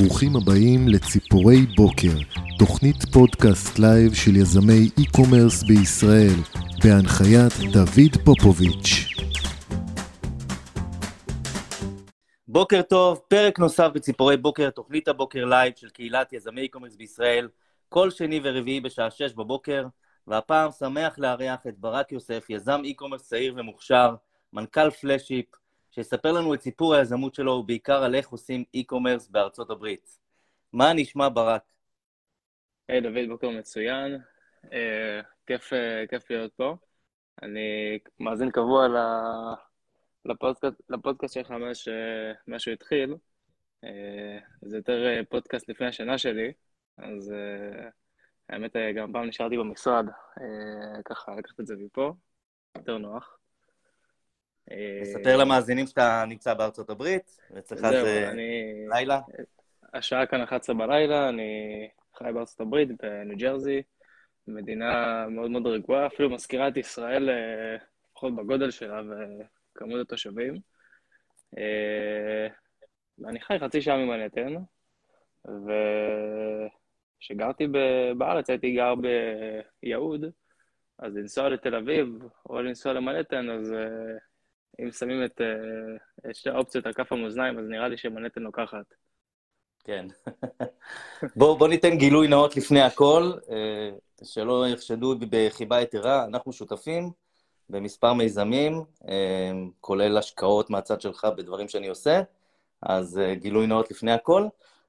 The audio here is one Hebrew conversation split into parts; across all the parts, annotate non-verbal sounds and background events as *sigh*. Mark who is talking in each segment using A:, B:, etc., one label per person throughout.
A: ברוכים הבאים לציפורי בוקר, תוכנית פודקאסט לייב של יזמי e-commerce בישראל, בהנחיית דוד פופוביץ'.
B: בוקר טוב, פרק נוסף בציפורי בוקר, תוכנית הבוקר לייב של קהילת יזמי e-commerce בישראל, כל שני ורביעי בשעה 6 בבוקר, והפעם שמח לארח את ברק יוסף, יזם e-commerce צעיר ומוכשר, מנכ"ל פלאשיפ, שיספר לנו את סיפור היזמות שלו, ובעיקר על איך עושים e-commerce בארצות הברית. מה נשמע, ברק?
C: היי, hey, דוד, בוקר מצוין. Uh, כיף, uh, כיף להיות פה. אני מאזין קבוע לפודקאסט, לפודקאסט שלך מאז שהוא התחיל. Uh, זה יותר פודקאסט לפני השנה שלי, אז uh, האמת, גם פעם נשארתי במשרד, uh, ככה לקחת את זה מפה, יותר נוח.
B: תספר אה, למאזינים שאתה נמצא בארצות הברית, ואצלך זה לילה.
C: השעה כאן 11 בלילה, אני חי בארצות הברית, בניו ג'רזי, מדינה מאוד מאוד רגועה, אפילו מזכירה את ישראל, אה, לפחות בגודל שלה וכמות התושבים. ואני חי חצי שעה ממנהטן, וכשגרתי בארץ הייתי גר ביהוד, אז לנסוע לתל אביב או לנסוע למנהטן, אז אם שמים את, uh, שתי האופציות על כף המאזניים, אז נראה לי שמנהטן לוקחת.
B: כן. *laughs* בואו בוא ניתן גילוי נאות לפני הכל, uh, שלא יחשדו בחיבה יתרה. אנחנו שותפים במספר מיזמים, uh, כולל השקעות מהצד שלך בדברים שאני עושה, אז גילוי נאות לפני הכל.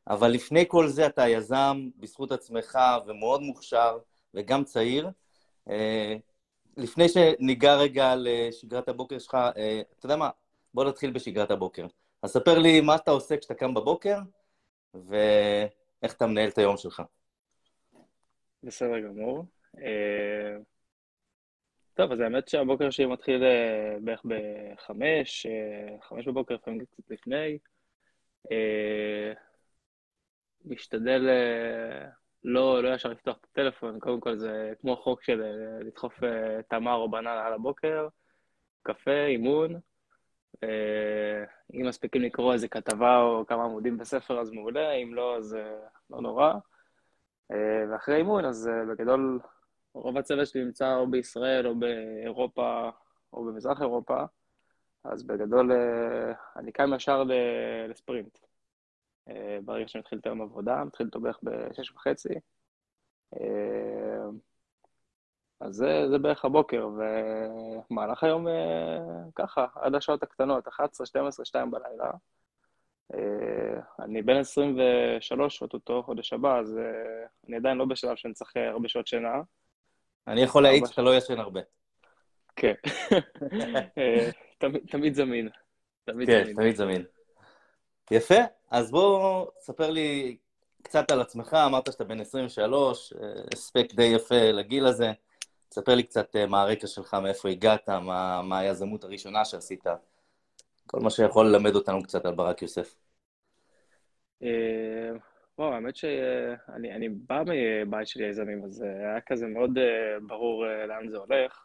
B: אבל לפני כל זה אתה יזם בזכות עצמך ומאוד מוכשר וגם צעיר. לפני שניגע רגע לשגרת הבוקר שלך, אה, אתה יודע מה? בוא נתחיל בשגרת הבוקר. אז ספר לי מה אתה עושה כשאתה קם בבוקר, ואיך אתה מנהל את היום שלך.
C: בסדר גמור. אה, טוב, אז האמת שהבוקר שלי מתחיל אה, בערך בחמש, חמש בבוקר, לפעמים קצת לפני. משתדל לא, לא ישר לפתוח את הטלפון, קודם כל זה כמו חוק של אה, לדחוף אה, תמר או בננה על הבוקר, קפה, אימון. אה, אם מספיקים לקרוא איזה כתבה או כמה עמודים בספר אז מעולה, אם לא אז לא נורא. ואחרי אימון אז בגדול רוב הצוות שלי נמצא או בישראל או באירופה או במזרח אירופה, אז בגדול אני קם ישר לספרינט. אה, ברגע שאני מתחיל את היום עבודה, מתחיל בערך בשש וחצי. אה, אז זה, זה בערך הבוקר, ומהלך היום אה, ככה, עד השעות הקטנות, 11, 12, 2 בלילה. אני בן 23 אותו חודש הבא, אז אני עדיין לא בשלב שאני צריך הרבה שעות שינה.
B: אני יכול להעיד שאתה לא ישן הרבה.
C: כן. *laughs* תמיד זמין.
B: תמיד כן, זמין. תמיד זמין. יפה, אז בוא, ספר לי קצת על עצמך, אמרת שאתה בן 23, הספק די יפה לגיל הזה. ספר לי קצת אה, מה הרקע שלך, מאיפה הגעת, מה, מה היזמות הראשונה שעשית, כל מה שיכול ללמד אותנו קצת על ברק יוסף.
C: אה, וואו, האמת שאני בא מבית של יזמים, אז אה, היה כזה מאוד ברור לאן זה הולך.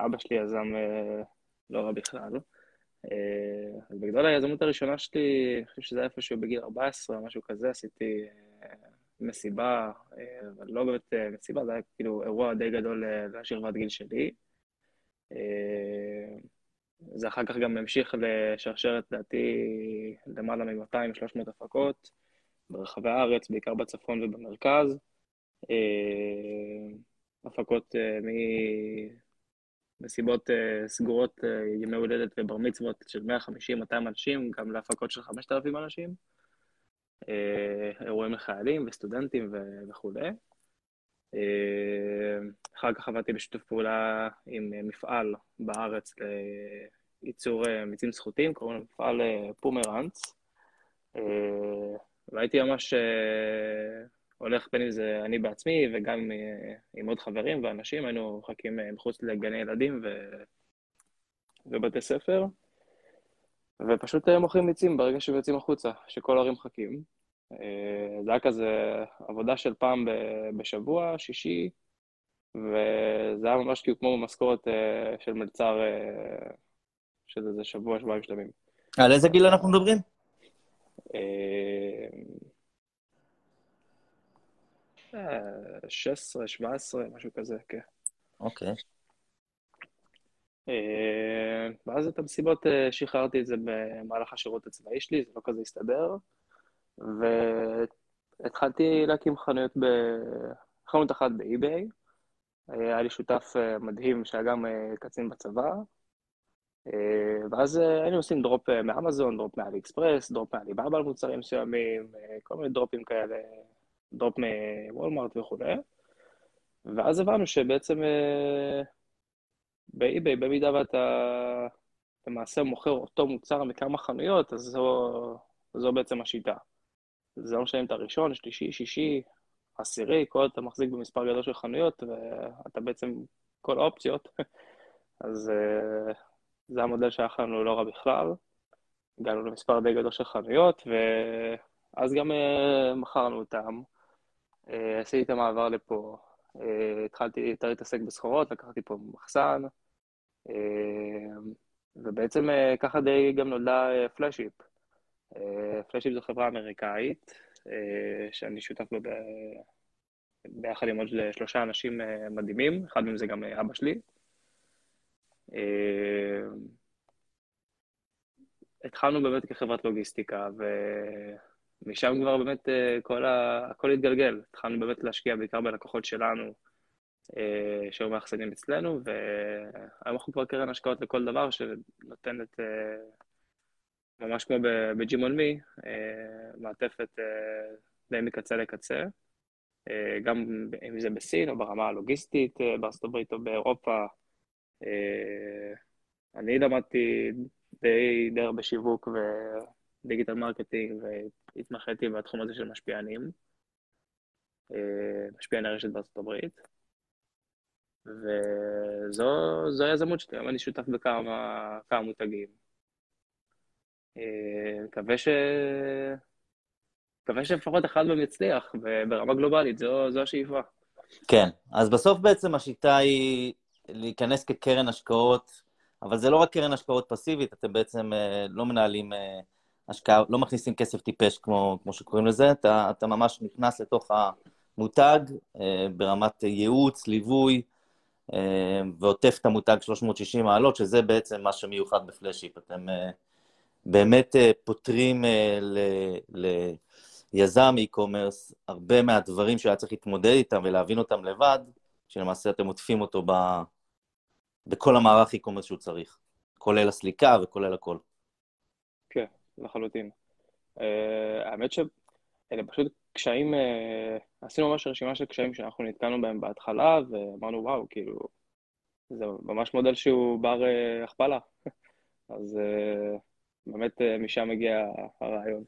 C: אבא שלי יזם לא רע בכלל. אה, אז בגדול היזמות הראשונה שלי, אני חושב שזה היה איפשהו בגיל 14, משהו כזה, עשיתי אה, מסיבה, אה, אבל לא באמת מסיבה, זה היה כאילו אירוע די גדול לשכבת גיל שלי. זה אחר כך גם המשיך לשרשרת, לדעתי, למעלה מ-200-300 הפקות ברחבי הארץ, בעיקר בצפון ובמרכז. הפקות. מסיבות uh, סגורות, uh, ימי הולדת ובר מצוות של 150-200 אנשים, גם להפקות של 5,000 אנשים, uh, אירועים לחיילים וסטודנטים וכולי. אחר כך עבדתי בשיתוף פעולה עם מפעל בארץ לייצור מיצים זכותים, קוראים לו מפעל פומרנץ, והייתי ממש הולך בין אם זה אני בעצמי וגם עם, אה, עם עוד חברים ואנשים, היינו מחכים אה, מחוץ לגני ילדים ו... ובתי ספר, ופשוט אה, מוכרים מיצים ברגע שהם יוצאים החוצה, שכל ההורים מחכים. זה היה כזה עבודה של פעם בשבוע, שישי, וזה היה ממש כאילו כמו משכורת של מלצר של איזה שבוע, שבועיים שלמים.
B: על איזה גיל אנחנו מדברים?
C: אה, 16, 17, משהו כזה, כן.
B: אוקיי.
C: אה, ואז את המסיבות אה, שחררתי את זה במהלך השירות הצבאי שלי, זה לא כזה הסתדר, והתחלתי להקים חנויות, ב... חנות אחת באי-ביי, היה לי שותף אה, מדהים שהיה גם קצין בצבא, ואז היינו עושים drop מאמזון, drop מאלי אקספרס, drop מאליבאבא על מוצרים מסוימים, כל מיני דרופים כאלה, drop מוולמארט וכולי, ואז הבנו שבעצם באי-ביי, במידה ואתה למעשה מוכר אותו מוצר מכמה חנויות, אז זו, זו בעצם השיטה. זה לא משנה אם אתה ראשון, שלישי, שישי, עשירי, כל עוד אתה מחזיק במספר גדול של חנויות, ואתה בעצם כל האופציות, *laughs* אז uh, זה המודל שהיה לנו לא רע בכלל. הגענו למספר די גדול של חנויות, ואז גם uh, מכרנו אותם. Uh, עשיתי את המעבר לפה, uh, התחלתי יותר להתעסק בסחורות, לקחתי פה מחסן, אה, ובעצם אה, ככה די גם נולדה פלאשיפ. פלאשיפ זו חברה אמריקאית, שאני שותף בה ביחד עם עוד שלושה אנשים מדהימים, אחד מהם זה גם אבא שלי. התחלנו באמת כחברת לוגיסטיקה, ומשם כבר באמת כל ה... הכל התגלגל. התחלנו באמת להשקיע בעיקר בלקוחות שלנו, אה, שהיו מאחסנים אצלנו, והיום אנחנו כבר קרן השקעות לכל דבר שנותנת, אה, ממש כמו בג'ימון מי, אה, מעטפת די מקצה לקצה, גם אם זה בסין או ברמה הלוגיסטית בארצות הברית או באירופה. אני למדתי די, די הרבה שיווק ו digital marketing והתמחיתי בתחום הזה של משפיענים, משפיעני רשת בארצות הברית. וזו היזמות שלי, היום אני שותף בכמה מותגים. אה, מקווה ש... מקווה שלפחות אחד מהם יצליח, ברמה גלובלית, זו, זו השאיפה.
B: כן, אז בסוף בעצם השיטה היא להיכנס כקרן השקעות, אבל זה לא רק קרן השקעות פסיבית, אתם בעצם אה, לא מנהלים אה, השקעה, לא מכניסים כסף טיפש כמו, כמו שקוראים לזה, אתה, אתה ממש נכנס לתוך המותג ברמת ייעוץ, ליווי, אה, ועוטף את המותג 360 מעלות, שזה בעצם מה שמיוחד בפלאשיפ. אתם אה, באמת אה, פותרים ליזם e-commerce הרבה מהדברים שהיה צריך להתמודד איתם ולהבין אותם לבד, שלמעשה אתם עוטפים אותו ב... בכל המערך e-commerce שהוא צריך, כולל הסליקה וכולל הכל.
C: לחלוטין. האמת שאלה פשוט קשיים, אה, עשינו ממש רשימה של קשיים שאנחנו נתקלנו בהם בהתחלה, ואמרנו, וואו, כאילו, זה ממש מודל שהוא בר אה, הכפלה. *laughs* אז אה, באמת משם מגיע הרעיון.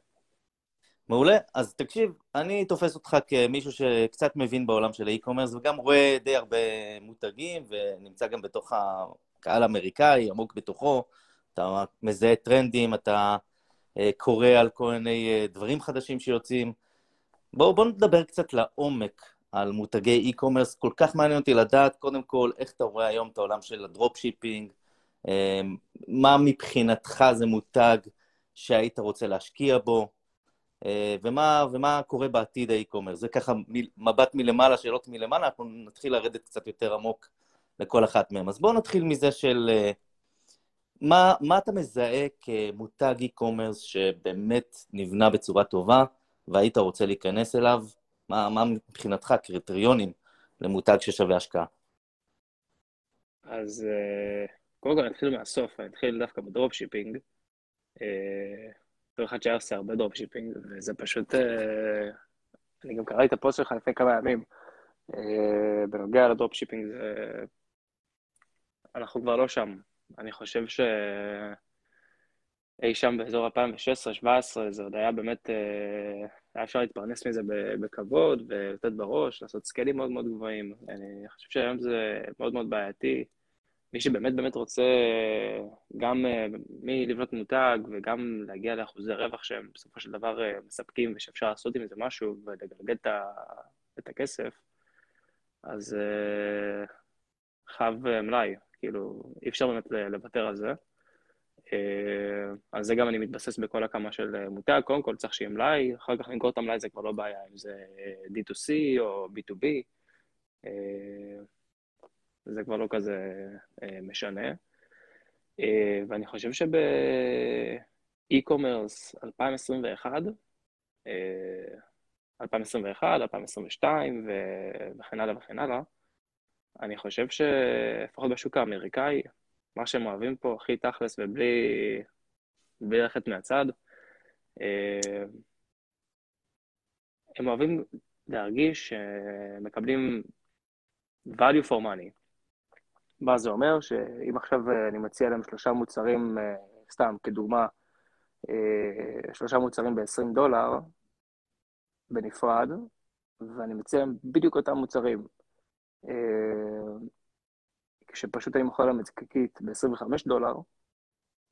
B: מעולה. אז תקשיב, אני תופס אותך כמישהו שקצת מבין בעולם של האי-קומרס, וגם רואה די הרבה מותגים, ונמצא גם בתוך הקהל האמריקאי, עמוק בתוכו. אתה מזהה טרנדים, אתה קורא על כל מיני דברים חדשים שיוצאים. בואו בוא נדבר קצת לעומק על מותגי e-commerce. כל כך מעניין אותי לדעת, קודם כל, איך אתה רואה היום את העולם של ה dropshipping, אמ, מה מבחינתך זה מותג שהיית רוצה להשקיע בו, אה, ומה, ומה קורה בעתיד ה e-commerce. זה ככה מבט מלמעלה, שאלות מלמעלה, אנחנו נתחיל לרדת קצת יותר עמוק לכל אחת מהן. אז בואו נתחיל מזה של אה, מה, מה אתה מזהה כמותג e-commerce שבאמת נבנה בצורה טובה, והיית רוצה להיכנס אליו, מה, מה מבחינתך קריטריונים למותג ששווה השקעה?
C: אז אה, קודם כל אני אתחיל מהסוף, אני אתחיל דווקא ב dropshipping. בתור אה, אחד שהיה עושה הרבה dropshipping, וזה פשוט... אה, אני גם קראתי את הפוסט שלך לפני כמה ימים. בנוגע ל dropshipping. אנחנו כבר לא שם. אני חושב ש... אי שם באזור 2016-2017, זה עוד היה באמת, אה, היה אפשר להתפרנס מזה בכבוד ולתת בראש, לעשות סקיילים מאוד מאוד גבוהים. אני חושב שהיום זה מאוד מאוד בעייתי. מי שבאמת באמת רוצה גם אה, מלבנות מותג וגם להגיע לאחוזי רווח שהם בסופו של דבר אה, מספקים ושאפשר לעשות עם זה משהו ולגלגל את הכסף, אז חב מלאי, כאילו, אי אפשר באמת לוותר על זה. אז זה גם אני מתבסס בכל הקמה של מותג, קודם כל צריך שיהיה מלאי, אחר כך למכור את המלאי זה כבר לא בעיה, אם זה D2C או B2B, זה כבר לא כזה משנה. ואני חושב שב-e-commerce 2021, 2021, 2022 וכן הלאה וכן הלאה, אני חושב שלפחות בשוק האמריקאי, מה שהם אוהבים פה הכי תכלס ובלי בלי ללכת מהצד, אה, הם אוהבים להרגיש שמקבלים value for money. מה זה אומר? שאם עכשיו אני מציע להם שלושה מוצרים, אה, סתם כדוגמה, אה, שלושה מוצרים ב-20 דולר בנפרד, ואני מציע להם בדיוק אותם מוצרים כשפשוט אני מוכר להם את זה כקיט ב-25 דולר,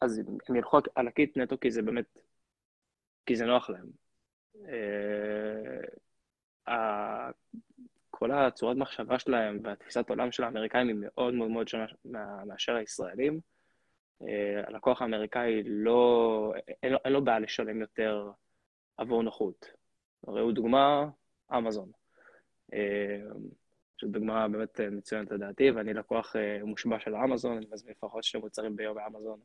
C: אז הם ילכו על הקיט נטו כי זה באמת, כי זה נוח להם. אה, כל הצורת מחשבה שלהם והתפיסת עולם של האמריקאים היא מאוד מאוד מאוד שונה מאשר הישראלים. אה, הלקוח האמריקאי לא, אין לו, אין לו בעיה לשלם יותר עבור נוחות. ראו דוגמה, אמזון. שזו דוגמה באמת אה, מצוינת לדעתי, ואני לקוח אה, מושבע של אמזון, אני מזמין לפחות שני מוצרים ביום באמזון.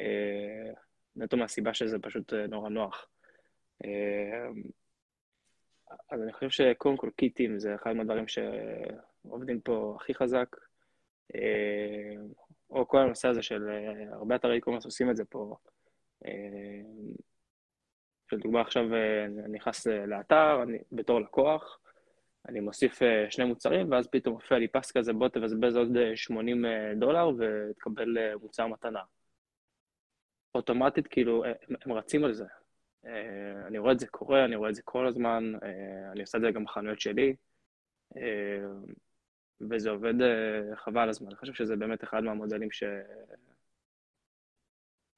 C: אה, נטו מהסיבה שזה פשוט נורא נוח. אז אני חושב שקודם כל קיטים זה אחד מהדברים שעובדים פה הכי חזק. או כל הנושא הזה של הרבה אתרי קומרס עושים את זה פה. לדוגמה עכשיו אני נכנס לאתר אני, בתור לקוח, אני מוסיף אה, שני מוצרים, ואז פתאום מופיע לי פס כזה, בוא תבזבז עוד 80 אה, דולר ותקבל אה, מוצר מתנה. אוטומטית, כאילו, הם, הם רצים על זה. אני רואה את זה קורה, אני רואה את זה כל הזמן, אני עושה את זה גם בחנויות שלי, וזה עובד חבל הזמן. אני חושב שזה באמת אחד מהמודלים ש...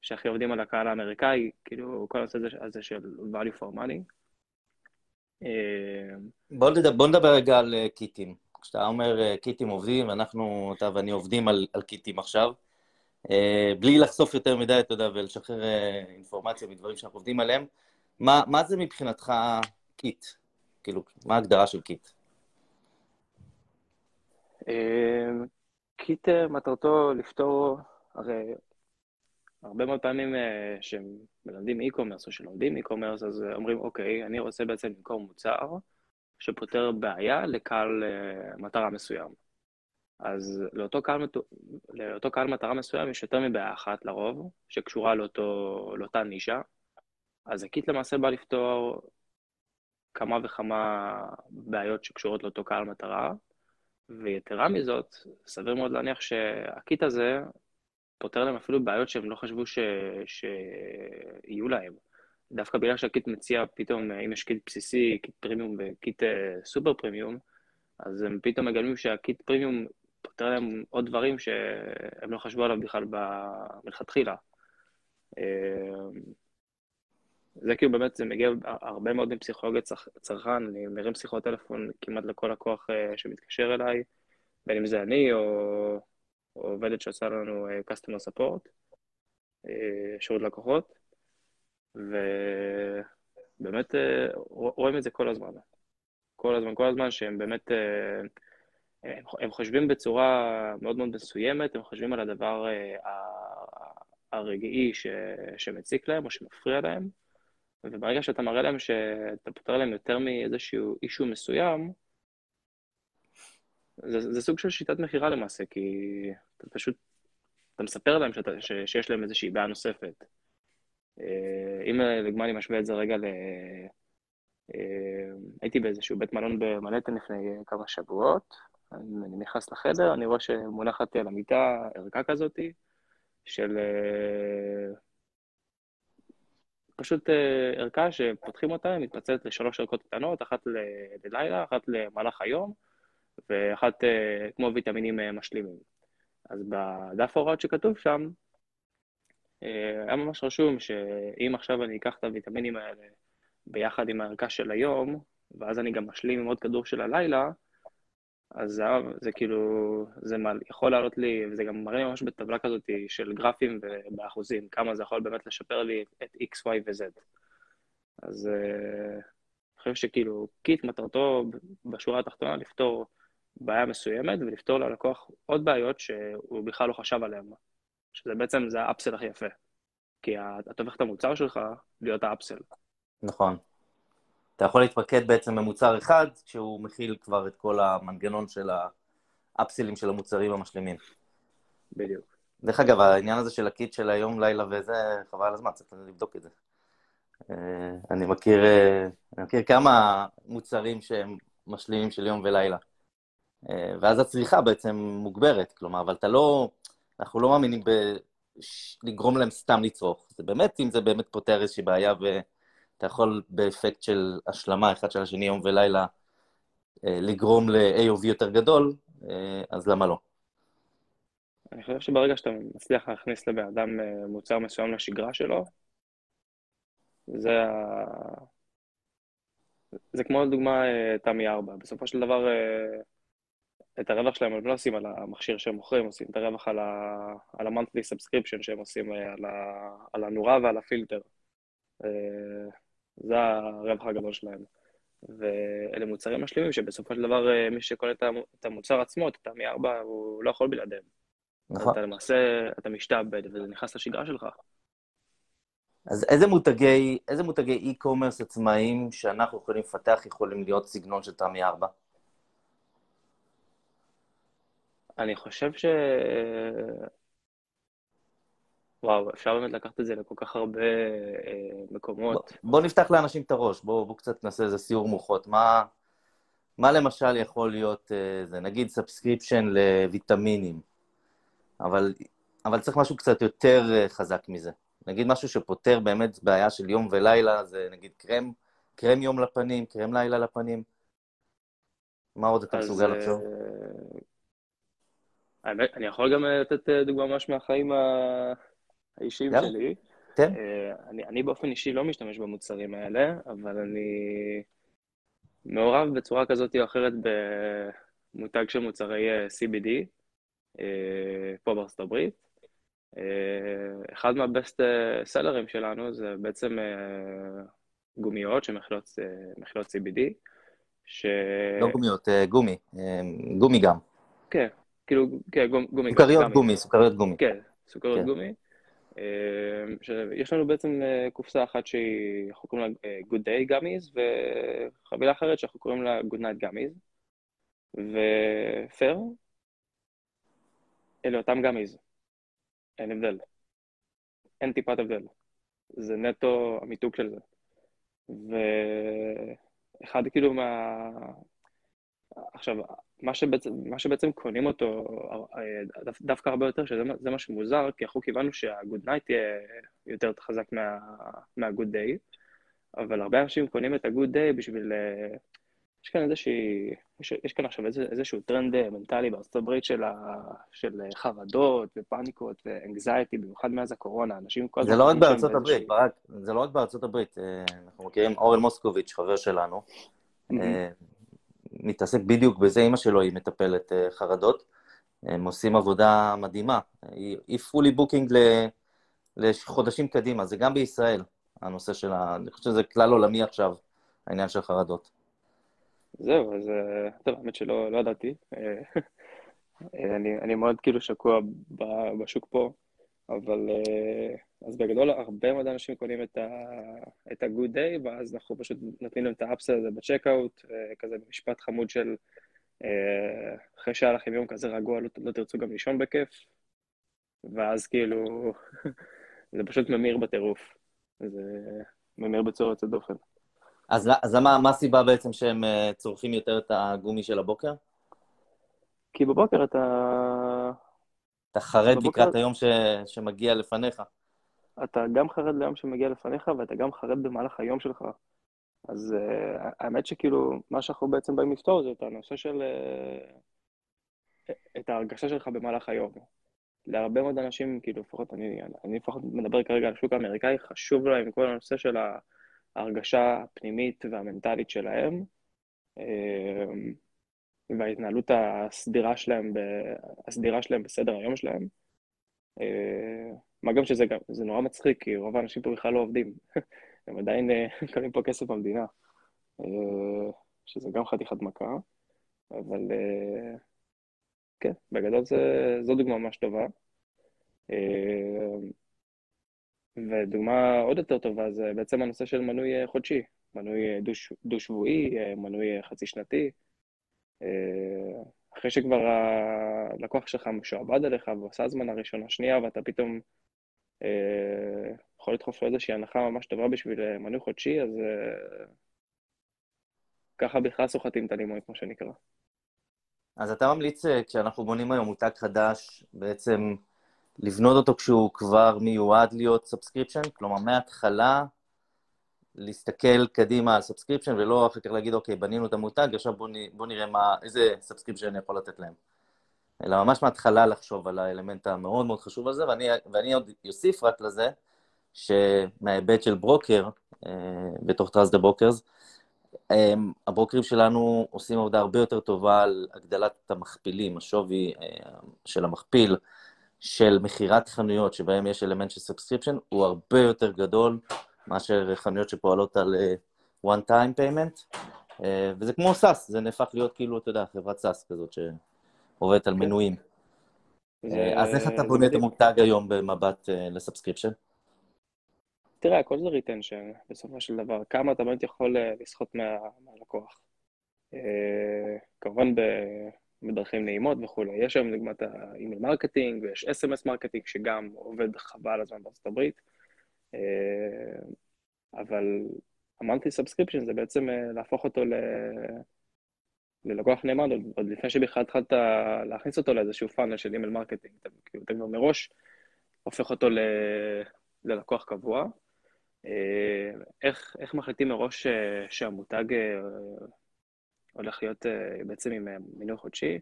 C: שהכי עובדים על הקהל האמריקאי, כאילו, כל הנושא הזה של value for money.
B: אה, בוא נדבר, בוא נדבר רגע על אה, קיטים. כשאתה אומר אה, קיטים עובדים, אנחנו, אתה ואני עובדים על, על קיטים עכשיו. בלי לחשוף יותר מדי, אתה יודע, ולשחרר אינפורמציה מדברים שאנחנו עובדים עליהם, מה, מה זה מבחינתך קיט? כאילו, מה ההגדרה של קיט?
C: קיט מטרתו לפתור, הרי הרבה מאוד פעמים אה, שמלמדים e-commerce או שלומדים e-commerce, אז אה, אומרים, אוקיי, אני רוצה בעצם למכור מוצר שפותר בעיה לקהל אה, מטרה מסוים. אז לאותו קהל, לאותו קהל מטרה מסוים יש יותר מבעיה אחת לרוב, שקשורה לאותו, לאותה נישה. אז הקיט למעשה בא לפתור כמה וכמה בעיות שקשורות לאותו קהל מטרה, ויתרה מזאת, סביר מאוד להניח שהקיט הזה פותר להם אפילו בעיות שהם לא חשבו ש... שיהיו להם. דווקא בגלל שהקיט מציע פתאום, אם יש קיט בסיסי, קיט פרימיום וקיט אה, סופר פרימיום, אז הם פתאום מגלים שהקיט פרימיום פותר להם עוד דברים שהם לא חשבו עליו בכלל מלכתחילה. אה, זה כאילו באמת, זה מגיע הרבה מאוד מפסיכולוגיה צרכן, אני מרים שיחות טלפון כמעט לכל לקוח אה, שמתקשר אליי, בין אם זה אני או עובדת שעושה לנו uh, customer support, uh, שירות לקוחות, ובאמת uh, רואים את זה כל הזמן. כל הזמן, כל הזמן שהם באמת, הם, חושבים בצורה מאוד מאוד מסוימת, הם חושבים על הדבר הרגעי ש, שמציק להם או שמפריע להם, וברגע שאתה מראה להם שאתה פותר להם יותר מאיזשהו אישו מסוים, זה, זה סוג של שיטת מכירה למעשה, כי אתה פשוט, אתה מספר להם שאתה, ש, שיש להם איזושהי בעיה נוספת. אה, אם לדוגמה אני משווה את זה רגע ל... אה, הייתי באיזשהו בית מלון במנהטן לפני כמה שבועות, אני נכנס לחדר, אני רואה שמונחת על המיטה ערכה כזאתי, של אה, פשוט ערכה שפותחים אותה, מתפצלת לשלוש ערכות קטנות, אחת ללילה, אחת למהלך היום, ואחת uh, כמו ויטמינים uh, משלימים. אז בדף ההוראות שכתוב שם, uh, היה ממש רשום שאם עכשיו אני אקח את הוויטמינים האלה ביחד עם הערכה של היום, ואז אני גם משלים עם עוד כדור של הלילה, אז זה, זה כאילו, זה מה, יכול לעלות לי, וזה גם מראה ממש בטבלה כזאת של גרפים ובאחוזים, כמה זה יכול באמת לשפר לי את x, y ו-z. אז אני חושב שכאילו, קיט מטרתו בשורה התחתונה לפתור בעיה מסוימת ולפתור ללקוח עוד בעיות שהוא בכלל לא חשב עליהן, שזה בעצם, זה האפסל הכי יפה. כי אתה הופך את המוצר שלך להיות האפסל.
B: נכון. אתה יכול להתמקד בעצם במוצר אחד, שהוא מכיל כבר את כל המנגנון של האפסלים של המוצרים המשלימים.
C: בדיוק.
B: דרך אגב, העניין הזה של הקיט של היום, לילה וזה, חבל הזמן, צריך לבדוק את זה. אה, אני מכיר, אה, אני מכיר כמה מוצרים שהם משלימים של יום ולילה. אה, ואז הצריכה בעצם מוגברת, כלומר, אבל אתה לא, אנחנו לא מאמינים. לגרום להם סתם לצרוך. זה באמת, אם זה באמת פותר איזושהי בעיה ואתה יכול באפקט של השלמה אחד של השני, יום ולילה, לגרום ל-AOV יותר גדול, אז למה לא?
C: אני חושב שברגע שאתה מצליח להכניס לבן אדם מוצר מסוים לשגרה שלו, זה. זה כמו לדוגמה אה, תמי 4. בסופו של דבר, אה, את הרווח שלהם הם לא עושים על המכשיר שהם מוכרים, עושים את הרווח על, ה... על ה-monthly subscription שהם עושים אה, על, ה... על הנורה ועל הפילטר. זה הרווח הגדול שלהם. ואלה מוצרים משלימים שבסופו של דבר מי שקונה את המוצר עצמו, את התמי 4, הוא לא יכול בלעדיהם. נכון. אתה למעשה, אתה משתעבד וזה נכנס לשגרה שלך.
B: אז איזה מותגי, איזה מותגי e-commerce עצמאיים שאנחנו יכולים לפתח יכולים להיות סגנון של תמי 4?
C: אני חושב ש... וואו, אפשר באמת לקחת את זה לכל כך הרבה אה, מקומות.
B: בוא, בוא נפתח לאנשים את הראש, בוא, בוא קצת נעשה איזה סיור מוחות. מה, מה למשל יכול להיות, אה, זה נגיד subscription לויטמינים, אבל, אבל צריך משהו קצת יותר אה, חזק מזה. נגיד משהו שפותר באמת בעיה של יום ולילה, זה נגיד קרם, קרם יום לפנים, קרם לילה לפנים. מה עוד אתה מסוגל אה, לחשוב?
C: האמת, אני יכול גם אה, לתת אה, דוגמה ממש מהחיים האישיים שלי.
B: כן.
C: אני, אני באופן אישי לא משתמש במוצרים האלה, אבל אני מעורב בצורה כזאת או אחרת במותג של מוצרי CBD פה בארצות הברית. אה, אחד מהבסט סלרים שלנו זה בעצם אה, גומיות שמכילות CBD, ש...
B: לא גומיות, אה, גומי, גומי גם.
C: כן, כאילו, כן, גומי.
B: סוכריות גומי, סוכריות גומי.
C: כן, סוכריות כן. גומי. יש לנו בעצם קופסה אחת שאנחנו קוראים לה Good Day Gummies, וחבילה אחרת שאנחנו קוראים לה Good Night Gummies. ופר, אלה אותם gummies. אין הבדל. אין טיפת הבדל. זה נטו המיתוג של זה. ואחד כאילו מה... עכשיו, מה שבעצם, מה שבעצם קונים אותו דווקא הרבה יותר, שזה מה שמוזר, כי אנחנו קיבלנו שה good night יהיה יותר חזק מה, מה good day, אבל הרבה אנשים קונים את ה good day בשביל יש כאן איזושהי, יש, יש כאן עכשיו איזה, איזשהו טרנד אה, מנטלי בארצות הברית של, ה, של אה, חרדות ופאניקות ו anxiety, במיוחד מאז הקורונה, אנשים כל
B: הזמן... זה לא רק בארצות הברית, ברק, זה לא רק בארצות הברית. אה, אנחנו מכירים אורל מוסקוביץ', חבר שלנו, מתעסק בדיוק בזה, אימא שלו היא מטפלת חרדות. הם עושים עבודה מדהימה. היא fully booking לחודשים קדימה, זה גם בישראל, הנושא של ה... אני חושב שזה כלל עולמי עכשיו, העניין של חרדות.
C: זהו, אז אה, טוב, האמת שלא לא ידעתי. אה, *laughs* אני, אני מאוד כאילו שקוע בשוק פה, אבל אה, אז בגדול הרבה מאוד אנשים קונים את, ה-good day, ואז אנחנו פשוט נותנים להם את ה upsell הזה ב checkout, כזה במשפט חמוד של אחרי שהיה לכם יום כזה רגוע, לא, לא תרצו גם לישון בכיף, ואז כאילו *laughs* זה פשוט ממיר בטירוף, זה ממיר בצורה יוצאת דופן.
B: אז, אז מה, מה הסיבה בעצם שהם צורכים יותר את הגומי של הבוקר?
C: כי בבוקר אתה...
B: אתה חרד בבוקר... לקראת היום ש... שמגיע לפניך.
C: אתה גם חרד ליום שמגיע לפניך, ואתה גם חרד במהלך היום שלך. אז uh, האמת שכאילו, מה שאנחנו בעצם באים לפתור זה את הנושא של... Uh, את ההרגשה שלך במהלך היום. להרבה מאוד אנשים, כאילו, לפחות אני, אני לפחות מדבר כרגע על השוק האמריקאי, חשוב להם כל הנושא של. ההרגשה הפנימית והמנטלית שלהם. אמ, וההתנהלות הסדירה שלהם, ב, הסדירה שלהם בסדר היום שלהם. אה, מה גם שזה גם, זה נורא מצחיק, כי רוב האנשים פה בכלל לא עובדים. *laughs* הם עדיין אה, מקבלים פה כסף במדינה, אה, שזה גם חתיכת מכה, אבל כן, בגדול זה, זו דוגמה ממש טובה. ודוגמה עוד יותר טובה זה בעצם הנושא של מנוי חודשי, מנוי דו-שבועי, מנוי חצי שנתי. אחרי שכבר הלקוח שלך משועבד אליך ועושה הזמנה ראשונה, שנייה, ואתה פתאום אה, יכול לדחוף לו איזושהי הנחה ממש טובה בשביל אה, מנוי חודשי, אז אה, ככה בכלל סוחטים את הלימון, כמו שנקרא.
B: אז אתה ממליץ, אה, כשאנחנו בונים היום מותג חדש, בעצם לבנות אותו כשהוא כבר מיועד להיות subscription? כלומר, מההתחלה להסתכל קדימה על subscription, ולא אחר כך להגיד, אוקיי, בנינו את המותג, עכשיו בואו בוא נראה מה, איזה subscription אני יכול לתת להם. אלא ממש מההתחלה לחשוב על האלמנט המאוד מאוד חשוב הזה, ואני, ואני עוד אוסיף רק לזה, שמההיבט של ברוקר, אה, בתוך Trust the Brokers, הברוקרים שלנו עושים עבודה הרבה יותר טובה על הגדלת המכפילים, השווי אה, של המכפיל, של מכירת חנויות שבהם יש אלמנט של subscription, הוא הרבה יותר גדול מאשר חנויות שפועלות על אה, one time payment, אה, וזה כמו SaaS, זה נהפך להיות כאילו, אתה יודע, חברת SaaS כזאת שעובדת על כן. מנויים. זה... אז איך אתה בונה את המותג היום במבט אה, ל subscription?
C: תראה, הכל זה retention, בסופו של דבר. כמה אתה באמת יכול לסחוט מה, מהלקוח. אה, כמובן בדרכים נעימות וכולי. יש היום דוגמת ה email marketing, ויש SMS marketing, שגם עובד חבל הזמן בארצות הברית. אה, אבל ה monthly subscription זה בעצם אה, להפוך אותו ל... ללקוח נאמן, עוד, לפני שבכלל התחלת להכניס אותו לאיזשהו funnel של email marketing, אתה, כאילו, אתה כבר מראש הופך אותו ל... ללקוח קבוע. אה, איך, איך מחליטים מראש שהמותג הולך להיות בעצם עם מנוי חודשי?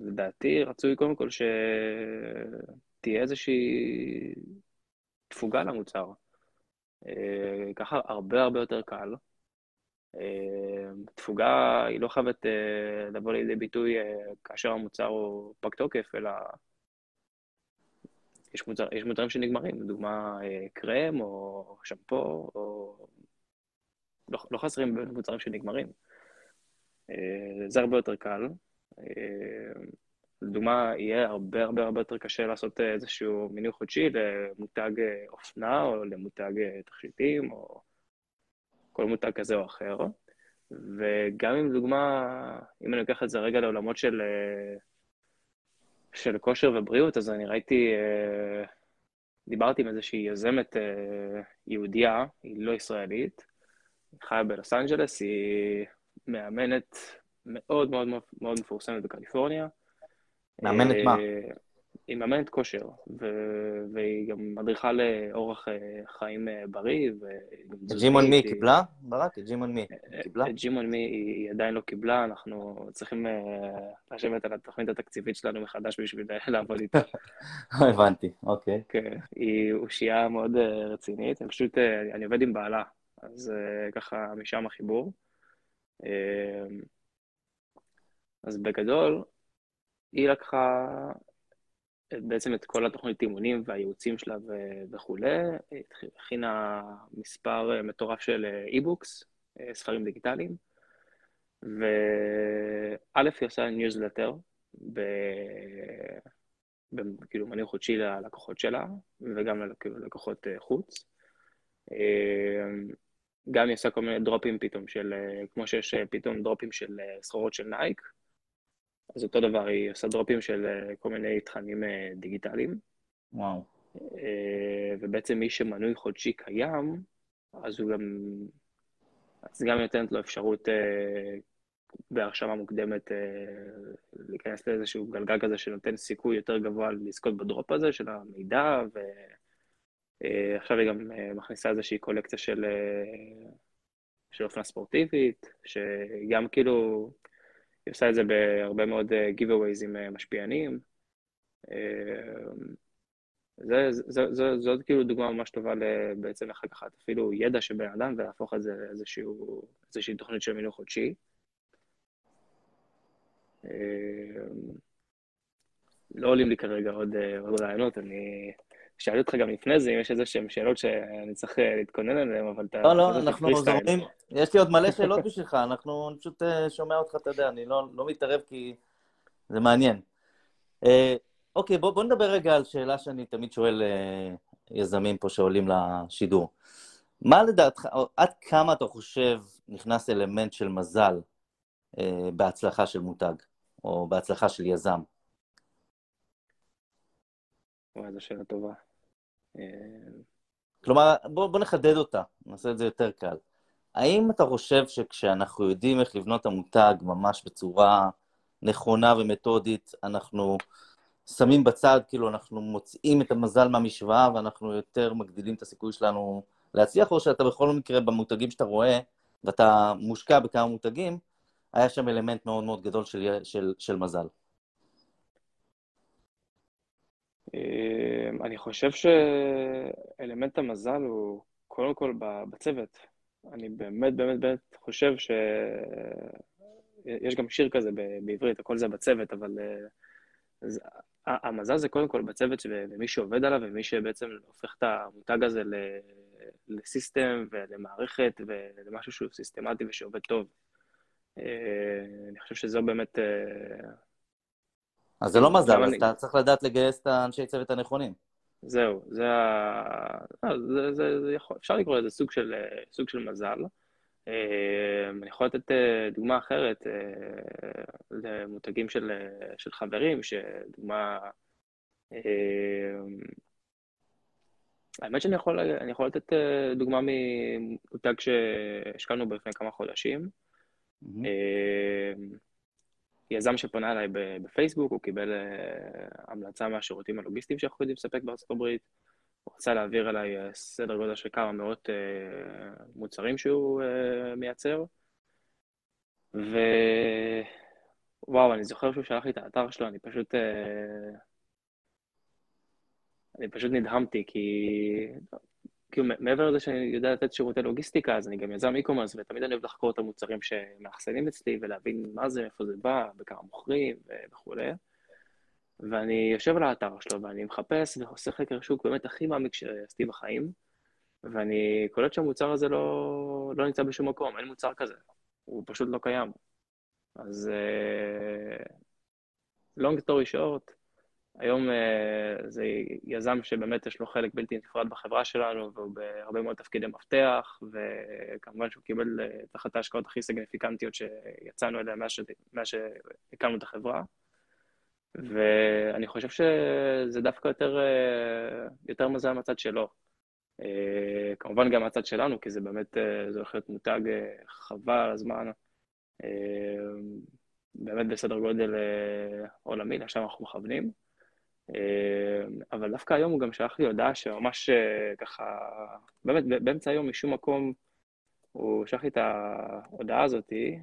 C: לדעתי רצוי קודם כל שתהיה איזושהי תפוגה למוצר. אה, ככה הרבה הרבה יותר קל. אה, תפוגה היא לא חייבת אה, לבוא לידי ביטוי כאשר המוצר הוא פג תוקף, אלא יש, מוצר, יש מוצרים שנגמרים, לדוגמה קרם או שמפו, או... לא, לא חסרים מוצרים שנגמרים. זה הרבה יותר קל. לדוגמה, יהיה הרבה הרבה הרבה יותר קשה לעשות אה, איזשהו מינוי חודשי למותג אה, אופנה או למותג אה, תכשיטים או כל מותג כזה או אחר. וגם אם לדוגמה, אם אני לוקח את זה רגע לעולמות של, של כושר ובריאות, אז אני ראיתי, דיברתי עם איזושהי יזמת יהודייה, היא לא ישראלית, היא חיה בלוס אנג'לס, היא מאמנת מאוד מאוד מאוד מפורסמת בקליפורניה.
B: מאמנת מה?
C: היא מאמנת כושר, ו- והיא גם מדריכה לאורח אה, חיים אה, בריא.
B: את ג'ימון מי קיבלה, ברק? ג'ימון מי קיבלה?
C: ג'ימון מי היא עדיין לא קיבלה, אנחנו צריכים אה, לשבת על התוכנית התקציבית שלנו מחדש בשביל לעבוד איתה. *laughs*
B: הבנתי, אוקיי.
C: כן, היא אושייה מאוד רצינית, אני פשוט, אני עובד עם בעלה, אז ככה משם החיבור. אז בגדול, היא לקחה בעצם את כל התוכנית אימונים והייעוצים שלה וכולי, הכינה מספר אה, מטורף של e-books, אה, אה, ספרים דיגיטליים, וא' היא עושה ניוזלטר, כאילו מנוי חודשי ללקוחות שלה, וגם ללקוחות חוץ. גם היא עושה כל מיני דרופים פתאום של, כמו שיש פתאום דרופים של סחורות של נייק, אז אותו דבר, היא עושה דרופים של אה, כל מיני תכנים אה, דיגיטליים.
B: וואו.
C: אה, ובעצם מי שמנוי חודשי קיים, אז הוא גם... אז גם נותנת לו אפשרות בהרשמה מוקדמת להיכנס לאיזשהו גלגל כזה שנותן סיכוי יותר גבוה לזכות בדרופ הזה של המידע, ועכשיו היא גם מכניסה איזושהי קולקציה של, של אופנה ספורטיבית, שגם כאילו היא עושה את זה בהרבה מאוד אה, giveaways עם אה, משפיענים. אה, זה, זה, זה, עוד כאילו דוגמה ממש טובה בעצם איך לקחת אפילו ידע של בן אדם ולהפוך את זה לאיזושהי תוכנית של מינוי חודשי. לא עולים לי כרגע עוד, עוד רעיונות, אני שאלתי אותך גם לפני זה, אם יש איזה שהן שאלות שאני צריך להתכונן עליהן, אבל אתה...
B: לא, לא, אנחנו זורמים, יש לי עוד מלא שאלות בשבילך, אנחנו, אני פשוט שומע אותך, אתה יודע, אני לא, לא מתערב כי זה מעניין. אוקיי, בוא, בוא נדבר רגע על שאלה שאני תמיד שואל יזמים פה שעולים לשידור. מה לדעתך, עד כמה אתה חושב נכנס אלמנט של מזל אה, בהצלחה של מותג, או בהצלחה של יזם?
C: וואי, זו שאלה טובה. אה,
B: כלומר, בוא, בוא נחדד אותה, נעשה את זה יותר קל. האם אתה חושב שכשאנחנו יודעים איך לבנות המותג ממש בצורה נכונה ומתודית, אנחנו שמים בצד, כאילו אנחנו מוצאים את המזל מהמשוואה ואנחנו יותר מגדילים את הסיכוי שלנו להצליח, או שאתה בכל מקרה במותגים שאתה רואה, ואתה מושקע בכמה מותגים, היה שם אלמנט מאוד מאוד גדול של, של, של מזל.
C: אני חושב שאלמנט המזל הוא קודם כל בצוות. אני באמת באמת באמת חושב ש... יש גם שיר כזה בעברית, הכל זה בצוות, אבל אה, המזל זה קודם כל בצוות ומי שעובד עליו ומי שבעצם הופך את המותג הזה לסיסטם ולמערכת ולמשהו שהוא סיסטמטי ושעובד טוב. אה, אני חושב שזו באמת... אה,
B: אז זה לא מזל, אז אתה צריך לדעת לגייס את האנשי צוות הנכונים.
C: זהו, זה ה... אה, זה, זה, זה יכול... אפשר לקרוא לזה סוג של, סוג של מזל. אני יכול לתת דוגמה אחרת למותגים של, של חברים, שדוגמה... האמת שאני יכול, יכול לתת דוגמה ממותג שהשקענו בו לפני כמה חודשים. Mm-hmm. יזם שפנה אליי בפייסבוק, הוא קיבל אה, המלצה מהשירותים הלוגיסטיים שאנחנו יודעים לספק בארצות הברית. הוא רצה להעביר אליי אה, סדר גודל של כמה מאות מוצרים שהוא מייצר. ווואו, אני זוכר שהוא שלח לי את האתר שלו, אני פשוט... אני פשוט נדהמתי, כי כאילו, מעבר לזה שאני יודע לתת שירותי לוגיסטיקה, אז אני גם יזם e-commerce, ותמיד אני אוהב לחקור את המוצרים שמאחסנים אצלי, ולהבין מה זה, איפה זה בא, בכמה מוכרים וכולי. ואני יושב על האתר שלו, ואני מחפש ועושה חקר שוק באמת הכי מעמיק שעשיתי בחיים, ואני קולט שהמוצר הזה לא, לא נמצא בשום מקום, אין מוצר כזה, הוא פשוט לא קיים. אז uh, long story short, היום uh, זה יזם שבאמת יש לו חלק בלתי נפרד בחברה שלנו, והוא בהרבה מאוד תפקידי מפתח, וכמובן שהוא קיבל uh, תחת ההשקעות הכי סגניפיקנטיות שיצאנו אליהן מאז שהקמנו את החברה. ואני חושב שזה דווקא יותר, uh, יותר מזל מהצד שלו. כמובן גם מהצד שלנו, כי זה באמת, זה הולך להיות מותג חבל הזמן, uh, באמת בסדר גודל עולמי, לשם אנחנו מכוונים. אה, אבל דווקא היום הוא גם שלח לי הודעה שממש אה, ככה, באמת באמצע היום משום מקום הוא שלח לי את ההודעה הזאתי,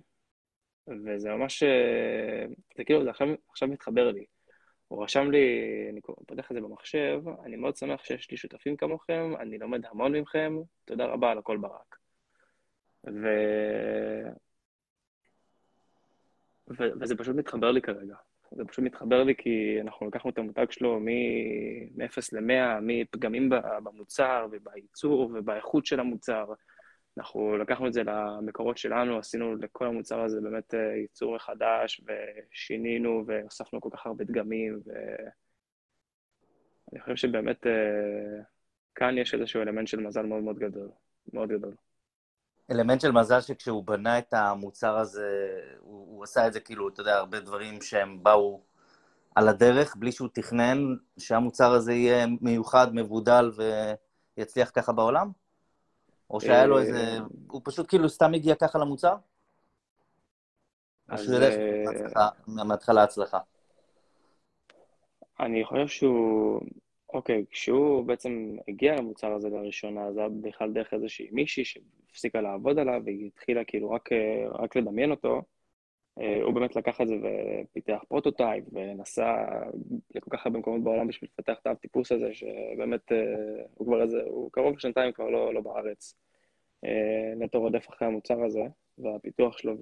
C: וזה ממש, אה, זה כאילו, זה עכשיו, עכשיו מתחבר לי. הוא רשם לי, אני פותח את זה במחשב, אני מאוד שמח שיש לי שותפים כמוכם, אני לומד המון מכם, תודה רבה על הכל ברק. ו... ו... וזה פשוט מתחבר לי כרגע. זה פשוט מתחבר לי כי אנחנו לקחנו את המותג שלו מ-0 ל-100, מפגמים במוצר ובייצור ובאיכות של המוצר. אנחנו לקחנו את זה למקורות שלנו, עשינו לכל המוצר הזה באמת אה, ייצור מחדש, ושינינו והוספנו כל כך הרבה דגמים, ואני חושב שבאמת אה, כאן יש איזשהו אלמנט של מזל מאוד מאוד גדול, מאוד גדול.
B: אלמנט של מזל שכשהוא בנה את המוצר הזה, הוא, הוא עשה את זה כאילו, אתה יודע, הרבה דברים שהם באו על הדרך, בלי שהוא תכנן שהמוצר הזה יהיה מיוחד, מבודל ויצליח ככה בעולם? או שהיה לו איזה... אה, הוא פשוט כאילו סתם הגיע ככה למוצר? או שהוא אה, מההתחלה הצלחה?
C: אני חושב שהוא... אוקיי, כשהוא בעצם הגיע למוצר הזה לראשונה, זה היה בכלל דרך איזושהי מישהי שהפסיקה לעבוד עליו, והיא התחילה כאילו רק, רק לדמיין אותו. אה, הוא באמת לקח את זה ופיתח פרוטוטייפ, ונסע לכל כך הרבה מקומות בעולם בשביל לפתח את הטיפוס הזה, שבאמת אה, הוא כבר איזה, הוא קרוב לשנתיים כבר לא, לא בארץ. אה, נטו רודף אחרי המוצר הזה, והפיתוח שלו,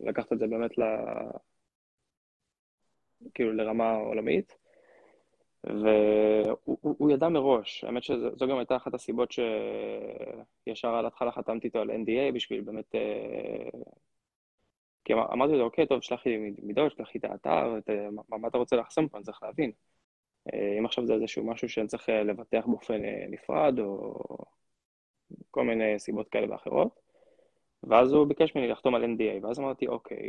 C: ולקחת את זה באמת כאילו לרמה עולמית. והוא ידע מראש, האמת שזו גם הייתה אחת הסיבות שישר על ההתחלה חתמתי איתו על NDA בשביל באמת... אה, כי אמ-, אמרתי לו, אוקיי, טוב, שלח לי מידות, שלח לי את האתר, את... מה, מה אתה רוצה לחסום פה, אני צריך להבין. אה, אם עכשיו זה איזשהו משהו שאני צריך אה, לבטח באופן נפרד, או כל מיני סיבות כאלה ואחרות. ואז הוא ביקש ממני לחתום על NDA, ואז אמרתי, אוקיי,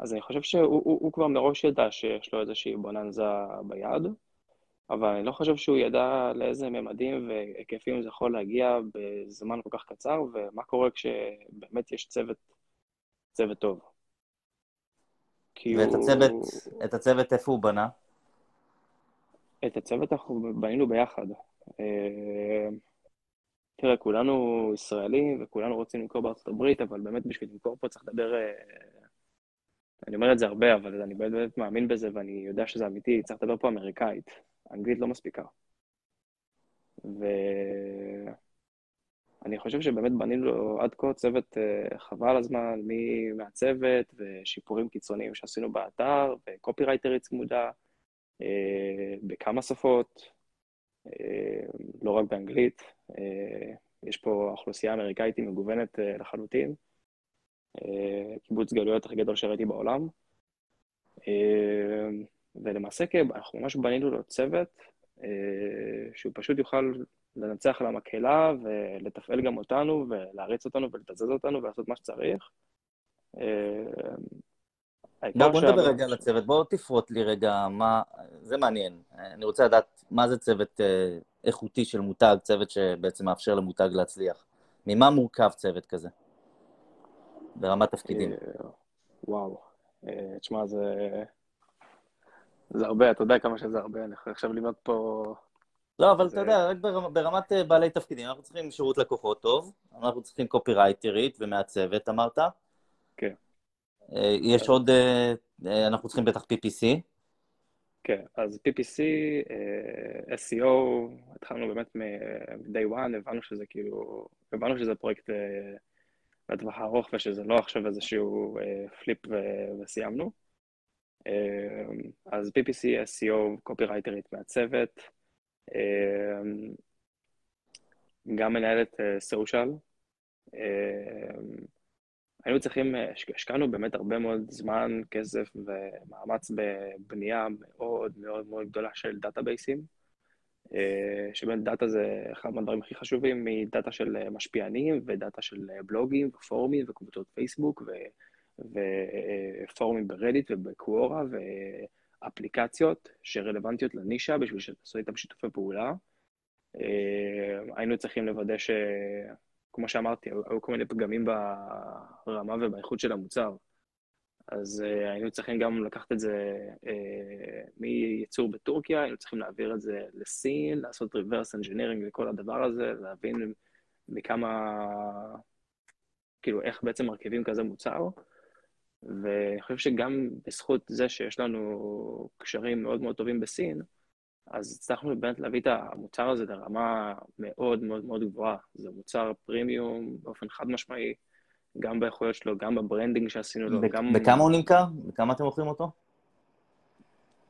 C: אז אני חושב שהוא הוא, הוא כבר מראש ידע שיש לו איזושהי בוננזה ביד, אבל אני לא חושב שהוא ידע לאיזה ממדים והיקפים זה יכול להגיע בזמן כל כך קצר, ומה קורה כשבאמת יש צוות, צוות טוב.
B: ואת הוא... הצוות, את הצוות איפה הוא בנה?
C: את הצוות אנחנו בנינו ביחד. אה, תראה, כולנו ישראלים וכולנו רוצים למכור בארצות הברית, אבל באמת בשביל למכור פה צריך לדבר אה, אני אומר את זה הרבה, אבל אני באמת מאמין בזה ואני יודע שזה אמיתי, צריך לדבר פה אמריקאית. אנגלית לא מספיקה. ואני חושב שבאמת בנינו עד כה צוות אה, חבל הזמן, מהצוות ושיפורים קיצוניים שעשינו באתר, וקופירייטרית צמודה, אה, בכמה שפות, אה, לא רק באנגלית. יש פה אוכלוסייה אמריקאית היא מגוונת לחלוטין. קיבוץ גלויות הכי גדול שראיתי בעולם. אה, ולמעשה אנחנו ממש בנינו לו צוות אה, שהוא פשוט יוכל לנצח על המקהלה ולתפעל גם אותנו ולהריץ אותנו ולתזז אותנו ולעשות מה שצריך. אה,
B: בוא, בוא נדבר רגע על הצוות, בוא תפרוט לי רגע מה, זה מעניין. אני רוצה לדעת מה זה צוות איכותי של מותג, צוות שבעצם מאפשר למותג להצליח. ממה מורכב צוות כזה? ברמת תפקידים. אה,
C: וואו, אה, תשמע, זה... זה הרבה, אתה יודע כמה שזה הרבה, אני יכול עכשיו לבנות פה...
B: לא, אבל אתה יודע, רק ברמת אה, בעלי תפקידים, אנחנו צריכים שירות לקוחות טוב, אנחנו צריכים קופירייטרית ומעצבת, אמרת?
C: כן.
B: יש עוד, אנחנו צריכים בטח PPC.
C: כן, אז PPC, SEO, התחלנו באמת מ-day one, הבנו שזה כאילו, הבנו שזה פרויקט לטווח הארוך ושזה לא עכשיו איזשהו אה, פליפ ו- וסיימנו. אה, אז PPC, SEO, קופירייטרית מהצוות, אה, גם מנהלת social. היינו צריכים, השקענו באמת הרבה מאוד זמן, כסף ומאמץ בבנייה מאוד מאוד מאוד גדולה של database ים. אה, שבאמת data זה אחד מהדברים הכי חשובים מ data של אה, משפיענים ו data של אה, בלוגים ופורומים וקבוצות פייסבוק. ופורומים ברדיט ובקוורה ואפליקציות שרלוונטיות לנישה בשביל שתעשו איתם שיתופי פעולה. היינו צריכים לוודא ש... כמו שאמרתי, היו כל מיני פגמים ברמה ובאיכות של המוצר. אז uh, היינו צריכים גם לקחת את זה uh, מייצור בטורקיה, היינו צריכים להעביר את זה לסין, לעשות reverse engineering לכל הדבר הזה, להבין מכמה, כאילו, איך בעצם מרכיבים כזה מוצר. ואני חושב שגם בזכות זה שיש לנו קשרים מאוד מאוד טובים בסין, אז הצלחנו באמת להביא את המוצר הזה לרמה מאוד מאוד מאוד גבוהה. זה מוצר פרימיום באופן חד משמעי. גם באיכויות שלו, גם ב branding שעשינו לו, גם...
B: בכמה הוא נמכר? בכמה אתם מוכרים אותו?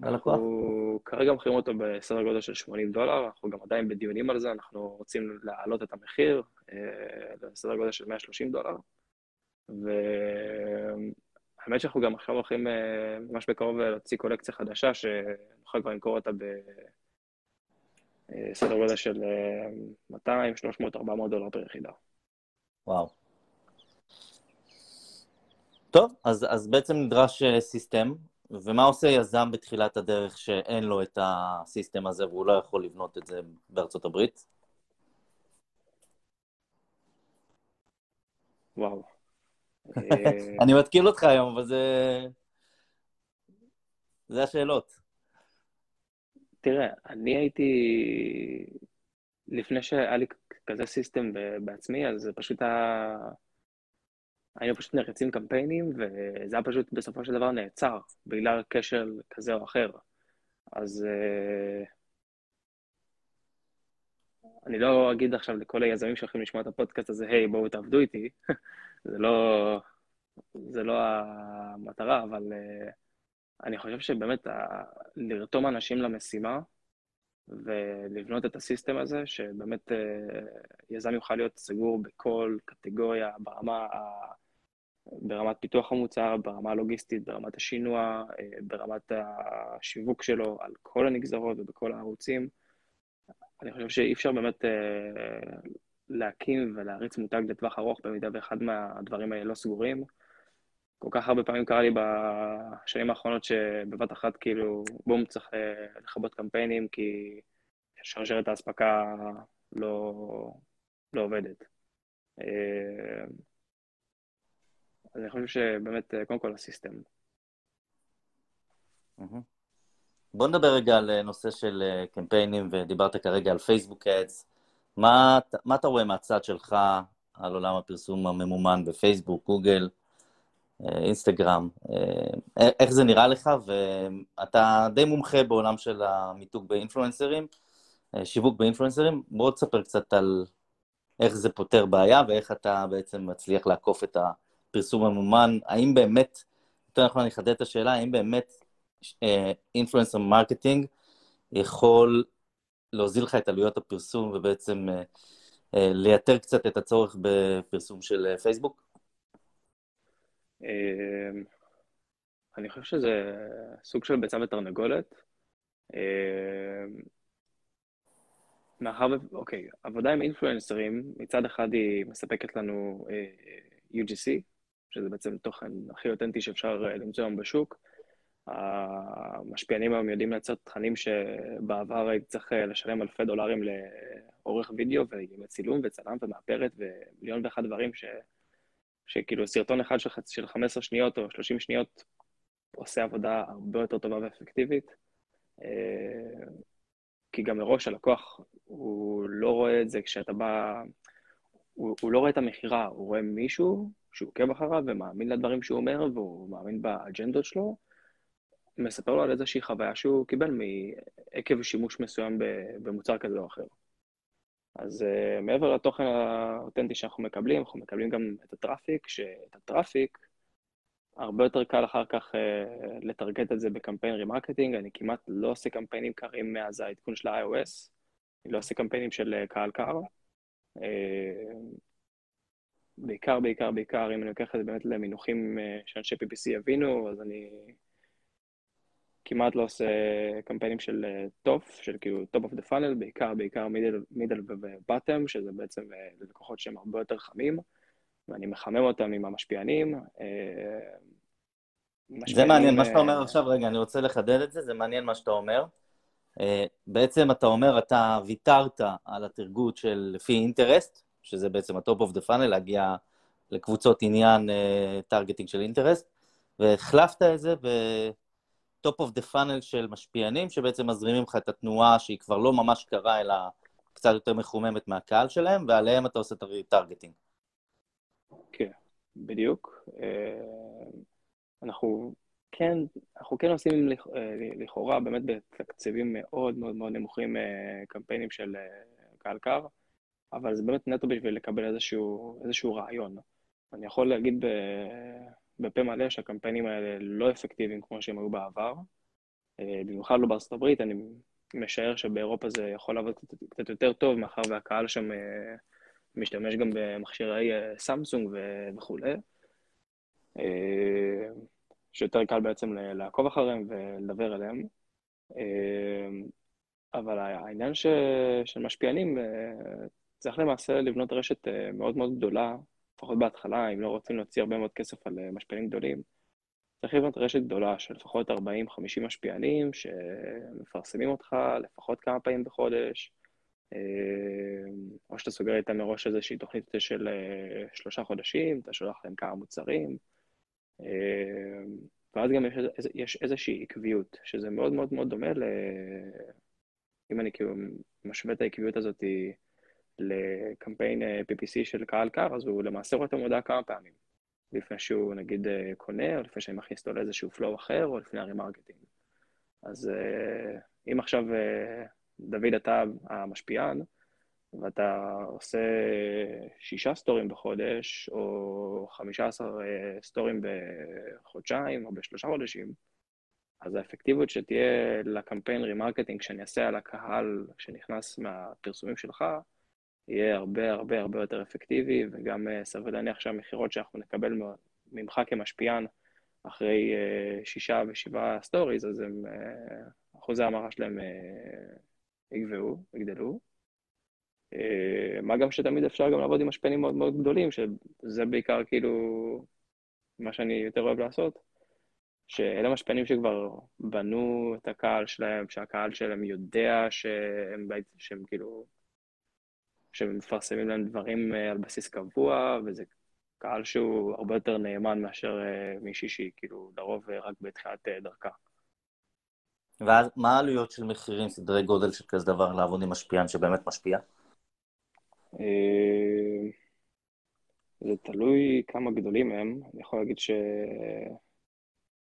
B: ללקוח?
C: אנחנו כרגע מוכרים אותו בסדר גודל של 80 דולר, אנחנו גם עדיין בדיונים על זה, אנחנו רוצים להעלות את המחיר אה, לסדר גודל של 130 דולר. והאמת שאנחנו גם עכשיו הולכים אה, ממש בקרוב להוציא קולקציה חדשה, שנוכל כבר למכור אותה בסדר גודל של 200, 300, 400 דולר פר יחידה.
B: וואו. טוב, אז, אז בעצם נדרש אה, סיסטם, ומה עושה יזם בתחילת הדרך שאין לו את הסיסטם הזה והוא לא יכול לבנות את זה בארצות הברית?
C: וואו. *laughs*
B: אני מתקיל אותך היום, אבל זה... זה השאלות.
C: תראה, אני הייתי... לפני שהיה לי כזה סיסטם בעצמי, אז זה פשוט היה... היינו פשוט מריצים קמפיינים, וזה היה פשוט בסופו של דבר נעצר, בגלל כשל כזה או אחר. אז uh, אני לא אגיד עכשיו לכל היזמים שהולכים לשמוע את הפודקאסט הזה, היי, בואו תעבדו איתי. *laughs* זה לא, זה לא המטרה, אבל uh, אני חושב שבאמת uh, לרתום אנשים למשימה ולבנות את הסיסטם הזה, שבאמת uh, יזם יוכל להיות סגור בכל קטגוריה, ברמה, ברמת פיתוח המוצר, ברמה הלוגיסטית, ברמת השינוע, uh, ברמת השיווק שלו, על כל הנגזרות ובכל הערוצים. אני חושב שאי אפשר באמת uh, להקים ולהריץ מותג לטווח ארוך במידה ואחד מהדברים האלה לא סגורים. כל כך הרבה פעמים קרה לי בשנים האחרונות שבבת אחת כאילו, בום, צריך אה, לכבות קמפיינים כי שרשרת האספקה לא, לא עובדת. אה, אז אני חושב שבאמת, אה, קודם כל הסיסטם.
B: בוא נדבר רגע על נושא של קמפיינים, ודיברת כרגע על פייסבוק אדס. מה, מה אתה רואה מהצד שלך על עולם הפרסום הממומן בפייסבוק, גוגל, אה, אינסטגרם? אה, איך זה נראה לך? ואתה די מומחה בעולם של המיתוג באינפלואנסרים, אה, שיווק באינפלואנסרים. בוא תספר קצת על איך זה פותר בעיה ואיך אתה בעצם מצליח לעקוף את הפרסום הממומן. האם באמת, יותר נכון אני אחדד את השאלה, האם באמת influencer marketing יכול להוזיל לך את עלויות הפרסום ובעצם אה, אה, לייתר קצת את הצורך בפרסום של אה, פייסבוק?
C: אני חושב שזה סוג של ביצה ותרנגולת. מאחר ו... אוקיי, עבודה עם influencer ים, מצד אחד היא מספקת לנו UGC, שזה בעצם תוכן הכי אותנטי שאפשר למצוא היום בשוק, המשפיענים היום יודעים לייצר תכנים שבעבר הייתי צריך אה, לשלם אלפי דולרים לעורך וידאו ועם צילום וצלם ומאפרת ומיליון ואחד דברים ש... שכאילו סרטון אחד של, של 15 שניות או 30 שניות עושה עבודה הרבה יותר טובה ואפקטיבית. אה, כי גם מראש הלקוח, הוא לא רואה את זה כשאתה בא, הוא, הוא לא רואה את המכירה, הוא רואה מישהו שהוא עוקב אחריו ומאמין לדברים שהוא אומר והוא מאמין באג'נדות שלו, מספר לו על איזושהי חוויה שהוא קיבל עקב שימוש מסוים במוצר כזה או אחר. אז uh, מעבר לתוכן האותנטי שאנחנו מקבלים, אנחנו מקבלים גם את ה traffic, שאת ה traffic הרבה יותר קל אחר כך uh, לטרגט את זה בקמפיין remarketing, אני כמעט לא עושה קמפיינים קרים מאז העדכון של ה-iOS, אני לא עושה קמפיינים של uh, קהל קר. Uh, בעיקר, בעיקר, בעיקר, אם אני לוקח את זה באמת למינוחים uh, שאנשי PPC יבינו, אז אני כמעט לא עושה קמפיינים של top, אה, של כאילו top of the funnel, בעיקר, בעיקר middle, middle ו bottom, שזה בעצם אה, לקוחות שהם הרבה יותר חמים, ואני מחמם אותם עם המשפיענים.
B: אה, זה מעניין, מה שאתה אומר עכשיו, רגע, אני רוצה לחדד את זה, זה מעניין מה שאתה אומר. בעצם אתה אומר, אתה ויתרת על הטרגוט של לפי interest, שזה בעצם ה top of the funnel, להגיע לקבוצות עניין targeting של interest, והחלפת את זה ב... top of the funnel של משפיענים, שבעצם מזרימים לך את התנועה שהיא כבר לא ממש קרה, אלא קצת יותר מחוממת מהקהל שלהם, ועליהם אתה עושה את ה targeting.
C: כן, בדיוק. אה, אנחנו כן, אנחנו כן עושים אה, לכאורה באמת בתקציבים מאוד מאוד מאוד נמוכים אה, קמפיינים של קהל קר, אבל זה באמת נטו בשביל לקבל איזשהו, איזשהו רעיון. אני יכול להגיד בפה מלא שהקמפיינים האלה לא אפקטיביים כמו שהם היו בעבר. אה, במיוחד לא בארצות הברית, אני משער שבאירופה זה יכול לעבוד קצת, יותר טוב, מאחר והקהל שם אה, משתמש גם במכשירי אה, סמסונג וכולי. שיותר קל בעצם לעקוב אחריהם ולדבר עליהם. אבל העניין ש... של משפיענים, צריך למעשה לבנות רשת מאוד מאוד גדולה לפחות בהתחלה, אם לא רוצים להוציא הרבה מאוד כסף על אה, משפיענים גדולים, צריך לבנות רשת גדולה של לפחות 40-50 משפיענים שמפרסמים אותך לפחות כמה פעמים בחודש, אה, או שאתה סוגר איתם מראש איזושהי תוכנית של אה, שלושה חודשים, אתה שולח להם כמה מוצרים, ואז גם יש, יש איזושהי עקביות, שזה מאוד מאוד מאוד דומה ל... אם אני כאילו משווה את העקביות הזאת לקמפיין אה, PPC של קהל קר, אז הוא למעשה רואה את המודעה כמה פעמים. לפני שהוא נגיד אה, קונה, או לפני שאני מכניס אותו לאיזשהו flow אחר, או לפני ה remarketing. אז אה, אם עכשיו דוד אתה המשפיען, ואתה עושה שישה stories בחודש, או חמישה עשר stories בחודשיים, או בשלושה חודשים, אז האפקטיביות שתהיה לקמפיין remarketing שאני אעשה על הקהל שנכנס מהפרסומים שלך, יהיה הרבה הרבה הרבה יותר אפקטיבי, וגם אה, סביר להניח שהמכירות שאנחנו נקבל ממך כמשפיען אחרי אה, שישה ושבעה stories, אז הם, אה, אחוזי המרה שלהם יגבהו, יגדלו. מה גם שתמיד אפשר גם לעבוד עם משפיענים מאוד מאוד גדולים, שזה בעיקר כאילו מה שאני יותר אוהב לעשות. שאלה משפיענים שכבר בנו את הקהל שלהם, שהקהל שלהם יודע שהם, שהם כאילו, שהם מפרסמים להם דברים אה, על בסיס קבוע, וזה קהל שהוא הרבה יותר נאמן מאשר אה, מישהי שהיא כאילו לרוב אה, רק בתחילת דרכה.
B: ואז מה העלויות של מחירים, סדרי גודל של כזה דבר, לעבוד עם משפיען שבאמת משפיע?
C: זה תלוי כמה גדולים הם. אני יכול להגיד ש...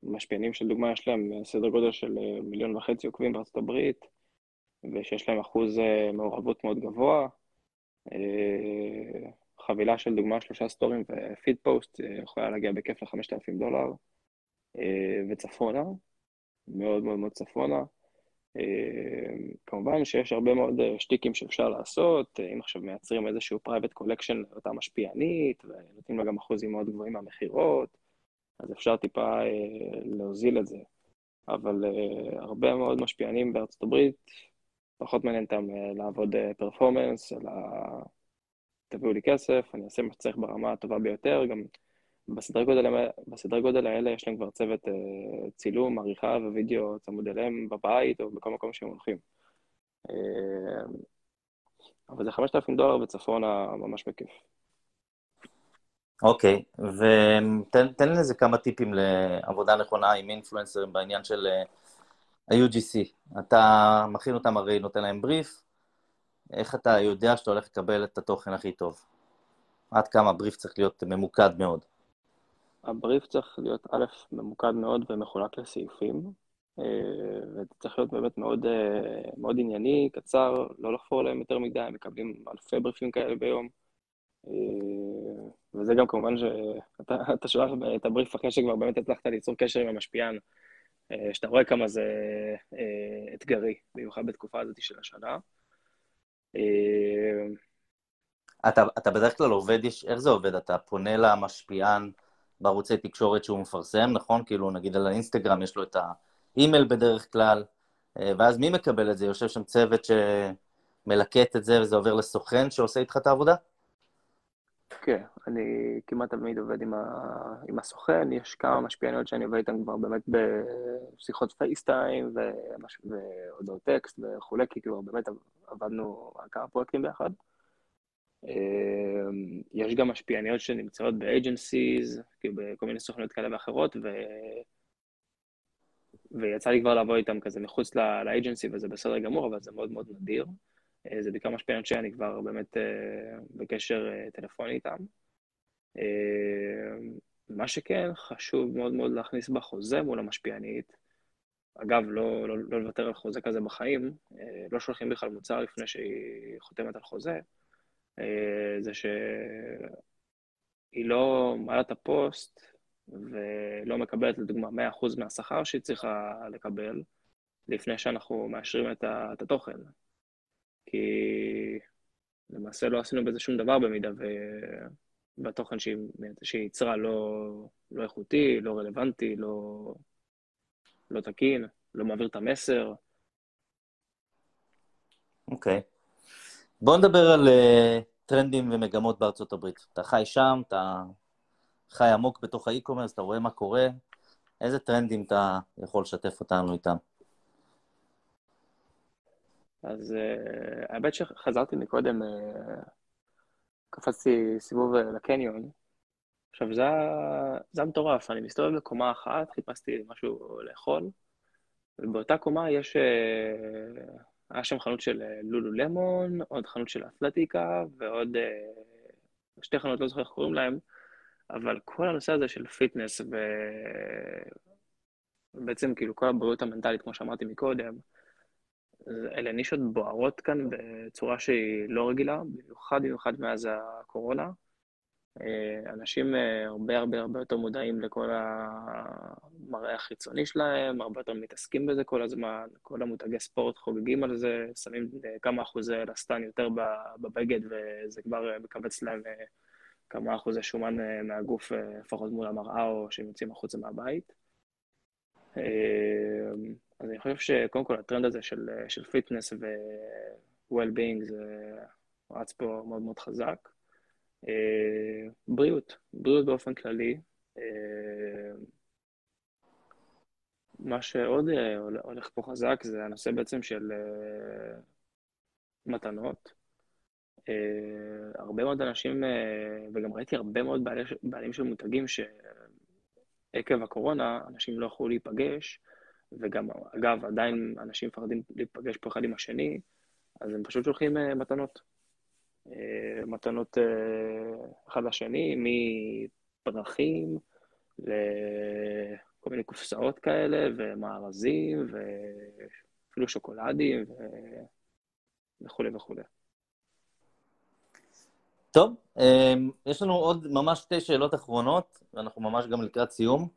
C: משפיענים של דוגמה, יש להם סדר גודל של מיליון וחצי עוקבים בארצות הברית, ושיש להם אחוז מעורבות מאוד גבוה. אה, חבילה של דוגמה, שלושה stories ו feed post יכולה להגיע בכיף ל-5,000 דולר, וצפונה, מאוד מאוד מאוד צפונה. כמובן שיש הרבה מאוד שטיקים שאפשר לעשות, אם עכשיו מייצרים איזשהו private collection לאותה משפיענית, ונותנים לה גם אחוזים מאוד גבוהים מהמכירות, אז אפשר טיפה אה, להוזיל את זה. אבל אה, הרבה מאוד משפיענים בארצות הברית, פחות מעניין אותם אה, לעבוד פרפורמנס, אלא תביאו לי כסף, אני אעשה מה שצריך ברמה הטובה ביותר, גם בסדרי גודל, בסדרי גודל האלה יש להם כבר צוות צילום, עריכה ווידאו צמוד אליהם בבית או בכל מקום שהם הולכים. אבל זה 5,000 דולר וצפונה ממש בכיף.
B: אוקיי, ותן לזה כמה טיפים לעבודה נכונה עם אינפלואנסרים בעניין של אה, ה-UGC. אתה מכין אותם הרי, נותן להם בריף, איך אתה יודע שאתה הולך לקבל את התוכן הכי טוב? עד כמה הבריף צריך להיות ממוקד מאוד?
C: הבריף צריך להיות א', ממוקד מאוד ומחולק לסעיפים, אה, וזה צריך להיות באמת מאוד, אה, מאוד ענייני, קצר, לא לחפור עליהם יותר מדי, מקבלים אלפי בריפים כאלה ביום. וזה גם כמובן שאתה שולח את הבריף אחרי שכבר באמת הצלחת ליצור קשר עם המשפיען, אה, שאתה רואה כמה זה אה, אתגרי, במיוחד בתקופה הזאת של השנה.
B: אה, אתה, אתה בדרך כלל עובד, איך זה עובד? אתה פונה למשפיען בערוצי תקשורת שהוא מפרסם, נכון? כאילו, נגיד על האינסטגרם יש לו את האימייל בדרך כלל, ואז מי מקבל את זה? יושב שם צוות שמלקט את זה וזה עובר לסוכן שעושה איתך את העבודה?
C: כן, אני כמעט תמיד עובד עם, ה... עם הסוכן, יש כמה משפיעניות שאני עובד איתן כבר באמת בשיחות פייסטיים ומש... והודעות טקסט וכולי, כי כבר באמת עבדנו על כמה פרויקטים ביחד. אמ, יש גם משפיעניות שנמצאות באג'נסיז, כאילו בכל מיני סוכניות כאלה ואחרות, ו... ויצא לי כבר לעבוד איתם כזה מחוץ לאג'נסי, וזה בסדר גמור, אבל זה מאוד מאוד נדיר. אה, זה בעיקר משפיענות שאני כבר באמת אה, בקשר אה, טלפוני איתם. מה שכן, חשוב מאוד מאוד להכניס בחוזה מול המשפיענית. אגב, לא, לא, לא לוותר על חוזה כזה בחיים, לא שולחים בכלל מוצר לפני שהיא חותמת על חוזה, זה שהיא לא מעלה את הפוסט ולא מקבלת לדוגמה 100% מהשכר שהיא צריכה לקבל לפני שאנחנו מאשרים את התוכן. כי למעשה לא עשינו בזה שום דבר במידה ו... והתוכן שהיא, שהיא יצרה לא, לא איכותי, לא רלוונטי, לא, לא תקין, לא מעביר את המסר.
B: אוקיי. Okay. בואו נדבר על uh, טרנדים ומגמות בארצות הברית. אתה חי שם, אתה חי עמוק בתוך האי-קומרס, אתה רואה מה קורה, איזה טרנדים אתה יכול לשתף אותנו איתם?
C: אז uh, האמת שחזרתי מקודם, uh, קפצתי סיבוב uh, לקניון. עכשיו, זה היה מטורף, אני מסתובב בקומה אחת, חיפשתי משהו לאכול, ובאותה קומה יש... היה שם חנות של לולו למון, עוד חנות של אתלטיקה, ועוד שתי חנות, לא זוכר איך קוראים להם, אבל כל הנושא הזה של פיטנס, ובעצם כאילו כל הבריאות המנטלית, כמו שאמרתי מקודם, אלה נישות בוערות כאן בצורה שהיא לא רגילה, במיוחד במיוחד מאז הקורונה. אה, אנשים אה, הרבה הרבה הרבה יותר מודעים לכל המראה החיצוני שלהם, הרבה יותר מתעסקים בזה כל הזמן, כל המותגי ספורט חוגגים על זה, שמים אה, כמה אחוזי אלסטן יותר בבגד וזה כבר מקצץ להם כמה אחוזי שומן מהגוף, לפחות מול המראה או שהם יוצאים החוצה מהבית. אז אני חושב שקודם כל הטרנד הזה של, של fitness ו-well-being זה רץ פה מאוד מאוד חזק. אה, בריאות, בריאות באופן כללי. אה, מה שעוד אה, הולך פה חזק זה הנושא בעצם של מתנות. הרבה מאוד אנשים, וגם ראיתי הרבה מאוד בעלי, בעלים של מותגים שעקב הקורונה אנשים לא יכלו להיפגש, וגם, אגב, עדיין אנשים מפחדים להיפגש פה אחד עם השני, אז הם פשוט שולחים מתנות. אה, מתנות אה, אחד לשני, מפרחים לכל מיני קופסאות כאלה, ומארזים, ואפילו שוקולדים, ו... וכולי וכולי.
B: טוב, אה, יש לנו עוד ממש שתי שאלות אחרונות, ואנחנו ממש גם לקראת סיום.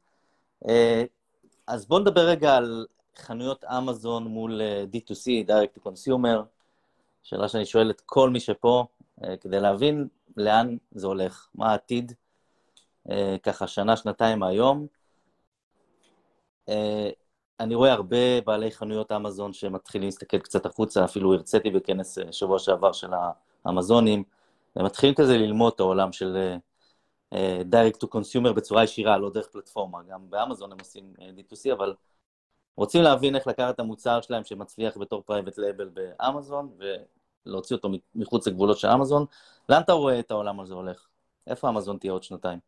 B: אז בואו נדבר רגע על חנויות אמזון מול D2C, Direct to Consumer, שאלה שאני שואל את כל מי שפה, אה, כדי להבין לאן זה הולך, מה העתיד, אה, ככה שנה, שנתיים מהיום. אה, אני רואה הרבה בעלי חנויות אמזון שמתחילים להסתכל קצת החוצה, אפילו הרציתי בכנס שבוע שעבר של האמזונים, והם מתחילים כזה ללמוד את העולם של direct to consumer בצורה ישירה, לא דרך פלטפורמה. גם באמזון הם עושים D2C, אבל רוצים להבין איך לקחת את המוצר שלהם שמצליח בתור private label באמזון, להוציא אותו מחוץ לגבולות של אמזון. לאן אתה רואה את העולם הזה הולך? איפה אמזון תהיה עוד שנתיים?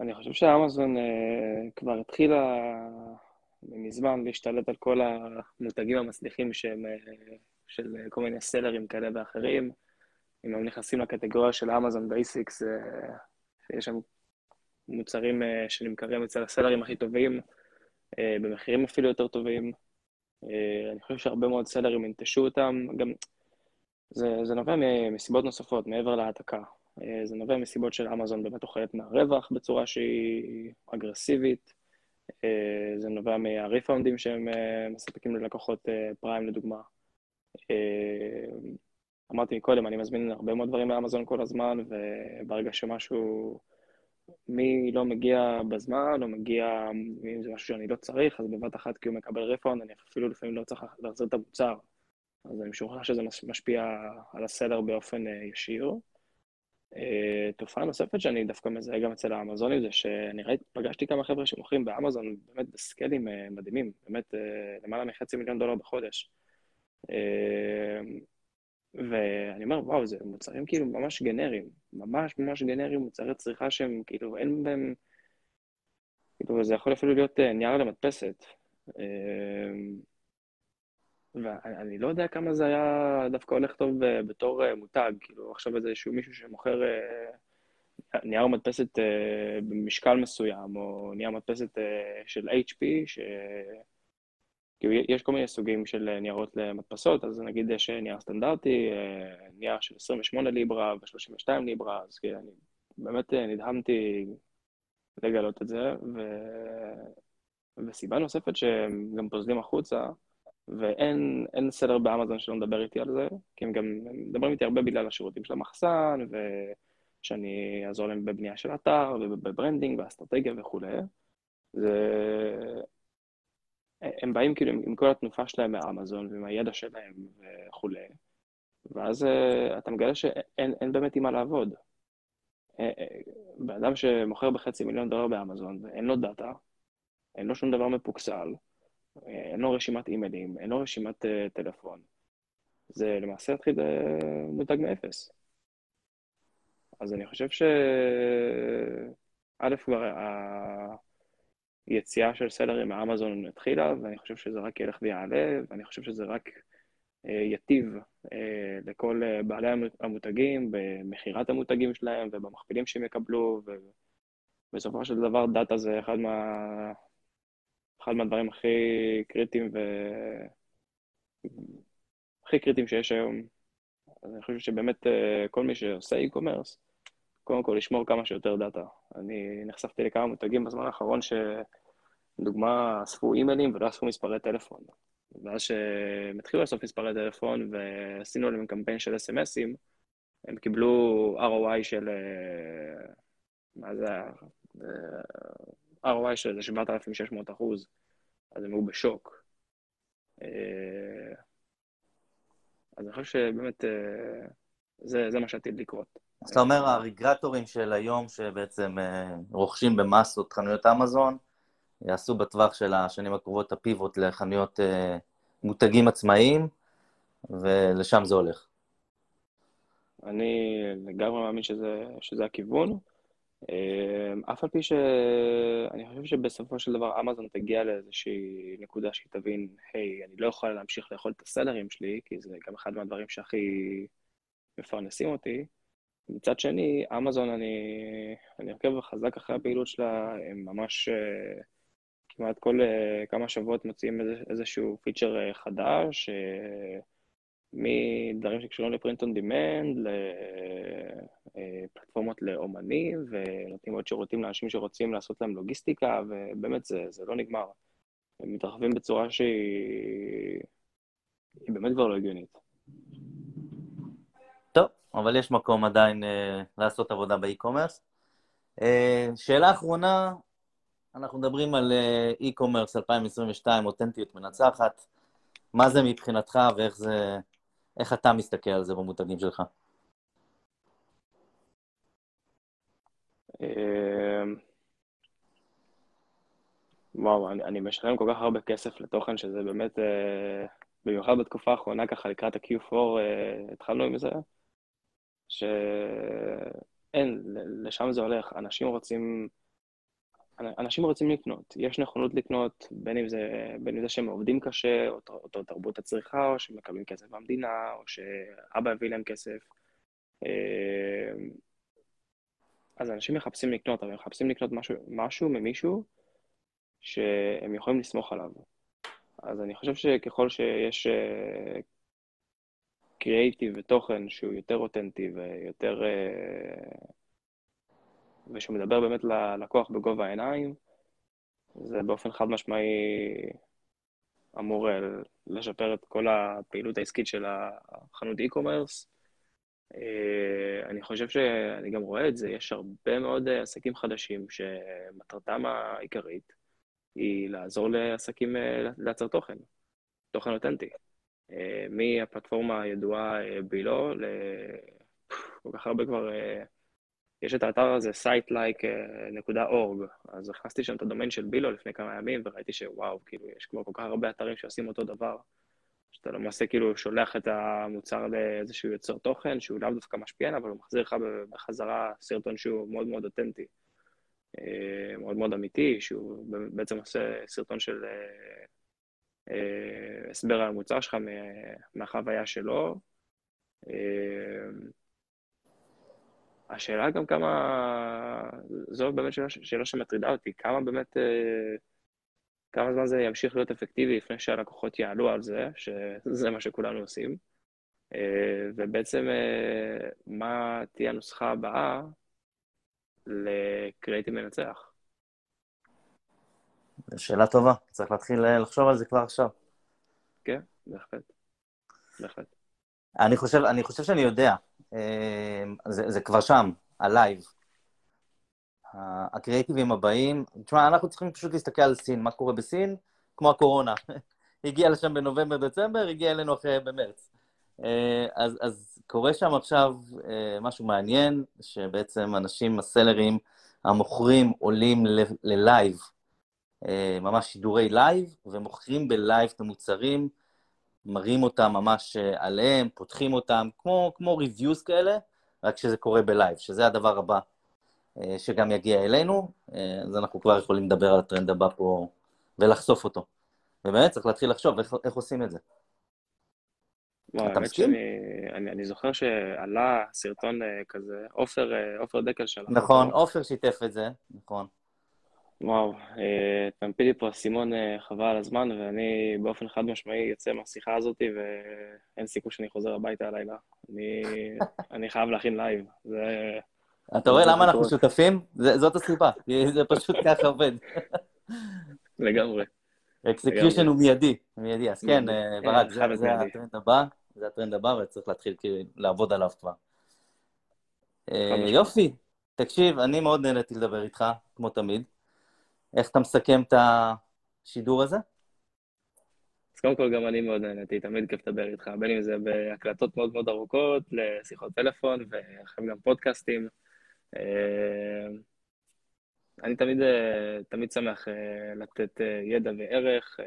C: אני חושב שאמזון אה, כבר התחילה מזמן להשתלט על כל המותגים המצליחים שהם של כל מיני סלרים כאלה ואחרים. אם הם נכנסים לקטגוריה של אמזון בייסיקס, יש שם מוצרים אה, שנמכרים אצל הסלרים הכי טובים, אה, במחירים אפילו יותר טובים. אה, אני חושב שהרבה מאוד סלרים ינטשו אותם, גם זה, זה נובע מסיבות נוספות, מעבר להעתקה. אה, זה נובע מסיבות של אמזון באמת אוכלת מהרווח בצורה שהיא אגרסיבית. אה, זה נובע מהריפאונדים שהם מספקים ללקוחות פריים לדוגמה. אמרתי קודם, אני מזמין הרבה מאוד דברים מאמזון כל הזמן, וברגע שמשהו... מי לא מגיע בזמן, או מגיע, אם זה משהו שאני לא צריך, אז בבת אחת כי הוא מקבל רפון, אני אפילו לפעמים לא צריך להחזיר את המוצר. אז אני משוכנע שזה משפיע על הסלר באופן אה, ישיר. אה, תופעה נוספת שאני דווקא מזהה גם אצל האמזונים זה שאני ראיתי, פגשתי כמה חבר'ה שמוכרים באמזון באמת בסקיילים אה, מדהימים, באמת למעלה מחצי מיליון דולר בחודש. ואני אומר, וואו, זה מוצרים כאילו ממש גנריים, ממש ממש גנריים, מוצרי צריכה שהם כאילו, אין בהם, כאילו, זה יכול אפילו להיות אה, נייר למדפסת. אמ, ואני לא יודע כמה זה היה דווקא הולך טוב בתור אה, מותג, כאילו, עכשיו איזשהו מישהו שמוכר אה, נייר מדפסת במשקל מסוים, או נייר מדפסת של HP, ש... כאילו יש כל מיני סוגים של ניירות למדפסות, אז נגיד יש נייר סטנדרטי, אה, נייר של 28 ליברה ו-32 ליברה, אז כאילו אני באמת אה, נדהמתי לגלות את זה, ו... וסיבה נוספת שהם גם פוזלים החוצה, ואין seller באמזון שלא מדבר איתי על זה, כי הם גם מדברים איתי הרבה בגלל השירותים של המחסן, ושאני אעזור להם בבנייה של אתר, וב branding, באסטרטגיה וכולי. זה הם באים כאילו עם כל התנופה שלהם מאמזון הידע שלהם וכולי, ואז אה, אתה מגלה שאין באמת עם מה לעבוד. אה, אה, בן אדם שמוכר בחצי מיליון דולר באמזון ואין לו דאטה, אין לו שום דבר מפוקסל, אין לו רשימת אימיילים, אין לו רשימת טלפון. זה למעשה יתחיל uh, מותג מאפס. אז אני חושב ש... א', כבר יציאה של סלרים מאמזון התחילה, ואני חושב שזה רק ילך ויעלה, ואני חושב שזה רק אה, יטיב אה, לכל אה, בעלי המותגים במכירת המותגים שלהם ובמכפילים שהם יקבלו, ובסופו של דבר דאטה זה אחד, מה, אחד מהדברים הכי קריטיים ו... הכי קריטיים שיש היום. אז אני חושב שבאמת כל מי שעושה e-commerce, קודם כל לשמור כמה שיותר דאטה. אני נחשפתי לכמה מותגים בזמן האחרון שלדוגמה אספו אימיילים ולא אספו מספרי טלפון. ואז שהם התחילו לאסוף מספרי טלפון ועשינו להם קמפיין של אס.אם.אסים, הם קיבלו ROI של... אה, מה זה היה? אה, ROI של 7,600 אחוז, אז הם היו בשוק. אה, אז אני חושב שבאמת זה, זה מה שעתיד לקרות.
B: אז אתה אומר, הרגרטורים של היום, שבעצם רוכשים במסות חנויות אמזון, יעשו בטווח של השנים הקרובות הפיבוט לחנויות מותגים עצמאיים, ולשם זה הולך.
C: אני לגמרי מאמין שזה, שזה הכיוון. אמ, אף על פי שאני חושב שבסופו של דבר אמזון תגיע לאיזושהי נקודה שהיא תבין, היי, אני לא יכול להמשיך לאכול את הסלרים שלי, כי זה גם אחד מהדברים שהכי מפרנסים אותי. מצד שני, אמזון, אני, אני עוקב חזק אחרי הפעילות שלה, הם ממש אה, כמעט כל uh, כמה שבועות מוציאים איזשהו פיצ'ר uh, חדש, מדברים שקשורים לפרינט און דימנד, לפלטפורמות לאומנים, ונותנים עוד שירותים לאנשים שרוצים לעשות להם לוגיסטיקה, ובאמת זה, זה לא נגמר. הם מתרחבים בצורה שהיא באמת כבר לא הגיונית.
B: אבל יש מקום עדיין uh, לעשות עבודה באי-קומרס. Uh, שאלה אחרונה, אנחנו מדברים על e-commerce 2022, אותנטיות מנצחת. מה זה מבחינתך ואיך זה, איך אתה מסתכל על זה במותגים שלך?
C: אמ, וואו, אני, אני משלם כל כך הרבה כסף לתוכן שזה באמת, אה, במיוחד בתקופה האחרונה, ככה לקראת ה-Q4 אה, התחלנו עם זה, שאין, לשם זה הולך. אנשים רוצים אנשים רוצים לקנות, יש נכונות לקנות, בין אם זה, בין אם זה שהם עובדים קשה, או אותו תרבות הצריכה, או שהם מקבלים כסף מהמדינה, או שאבא הביא להם כסף. אה, אז אנשים מחפשים לקנות, אבל הם מחפשים לקנות משהו, משהו ממישהו שהם יכולים לסמוך עליו. אז אני חושב שככל שיש קריאייטיב אה, ותוכן שהוא יותר אותנטי ויותר... Uh, ושהוא מדבר באמת ללקוח בגובה העיניים, זה באופן חד משמעי אמור אה, לשפר את כל הפעילות העסקית של החנות e-commerce. אה, אני חושב שאני גם רואה את זה, יש הרבה מאוד עסקים חדשים שמטרתם העיקרית היא לעזור לעסקים אה, לייצר תוכן, תוכן אותנטי. מהפלטפורמה הידועה בילו, לכל כך הרבה כבר יש את האתר הזה, sitelike.org, אז הכנסתי שם את הדומיין של בילו לפני כמה ימים, וראיתי שוואו, כאילו, יש כבר כל כך הרבה אתרים שעושים אותו דבר, שאתה למעשה כאילו שולח את המוצר לאיזשהו יוצר תוכן, שהוא לאו דווקא משפיען, אבל הוא מחזיר לך בחזרה סרטון שהוא מאוד מאוד אותנטי, אה, מאוד מאוד אמיתי, שהוא בעצם עושה סרטון של אה, אה, הסבר על המוצר שלך מהחוויה שלו. השאלה גם כמה, זו באמת שאלה, שאלה שמטרידה אותי, כמה באמת, אה, כמה זמן זה ימשיך להיות אפקטיבי לפני שהלקוחות יעלו על זה, שזה מה שכולנו עושים, אה, ובעצם אה, מה תהיה הנוסחה הבאה לקריאיטיב מנצח.
B: שאלה טובה, צריך להתחיל לחשוב על זה כבר עכשיו.
C: כן, בהחלט. בהחלט.
B: אני חושב, אני חושב שאני יודע. אמ, זה, זה כבר שם, הלייב. הקריאיטיבים הבאים, תשמע, אנחנו צריכים פשוט להסתכל על סין, מה קורה בסין, כמו הקורונה. *laughs* הגיע לשם בנובמבר-דצמבר, הגיע אלינו אחרי במרץ. אה, אז, אז קורה שם עכשיו אה, משהו מעניין, שבעצם אנשים, הסלרים, המוכרים עולים ללייב, אה, ממש שידורי לייב, ומוכרים בלייב את המוצרים. מראים אותם ממש אה, עליהם, פותחים אותם, כמו, כמו reviews כאלה, רק שזה קורה בלייב, שזה הדבר הבא אה, שגם יגיע אלינו, אה, אז אנחנו כבר יכולים לדבר על הטרנד הבא פה ולחשוף אותו. ובאמת צריך להתחיל לחשוב איך, איך עושים את זה.
C: וואו, אתה מסכים? שאני, אני, אני זוכר שעלה סרטון כזה, עופר, עופר דקל שלנו.
B: נכון, עופר שיתף את זה, נכון.
C: וואו, אתה מפיל לי פה אסימון אה, חבל על הזמן, ואני באופן חד משמעי יוצא מהשיחה הזאת, ואין סיכוי שאני חוזר הביתה הלילה. אני, *laughs* אני חייב להכין לייב. זה...
B: אתה רואה למה אנחנו שותפים? זאת הסיבה, *laughs* זה פשוט ככה עובד. *laughs*
C: לגמרי.
B: execution הוא מיידי, מיידי. אז כן, אה, ברק, זה הטרנד הבא, זה הטרנד הבא, וצריך להתחיל לעבוד עליו כבר. יופי, תקשיב, אני מאוד נהניתי לדבר איתך, כמו תמיד. איך אתה מסכם את השידור הזה?
C: אז קודם כל גם אני מאוד נהניתי, תמיד כיף לדבר איתך, בין אם זה בהקלטות מאוד מאוד ארוכות, לשיחות טלפון, ואחרי גם פודקאסטים. אה, אני תמיד, אה, תמיד שמח אה, לתת ידע וערך.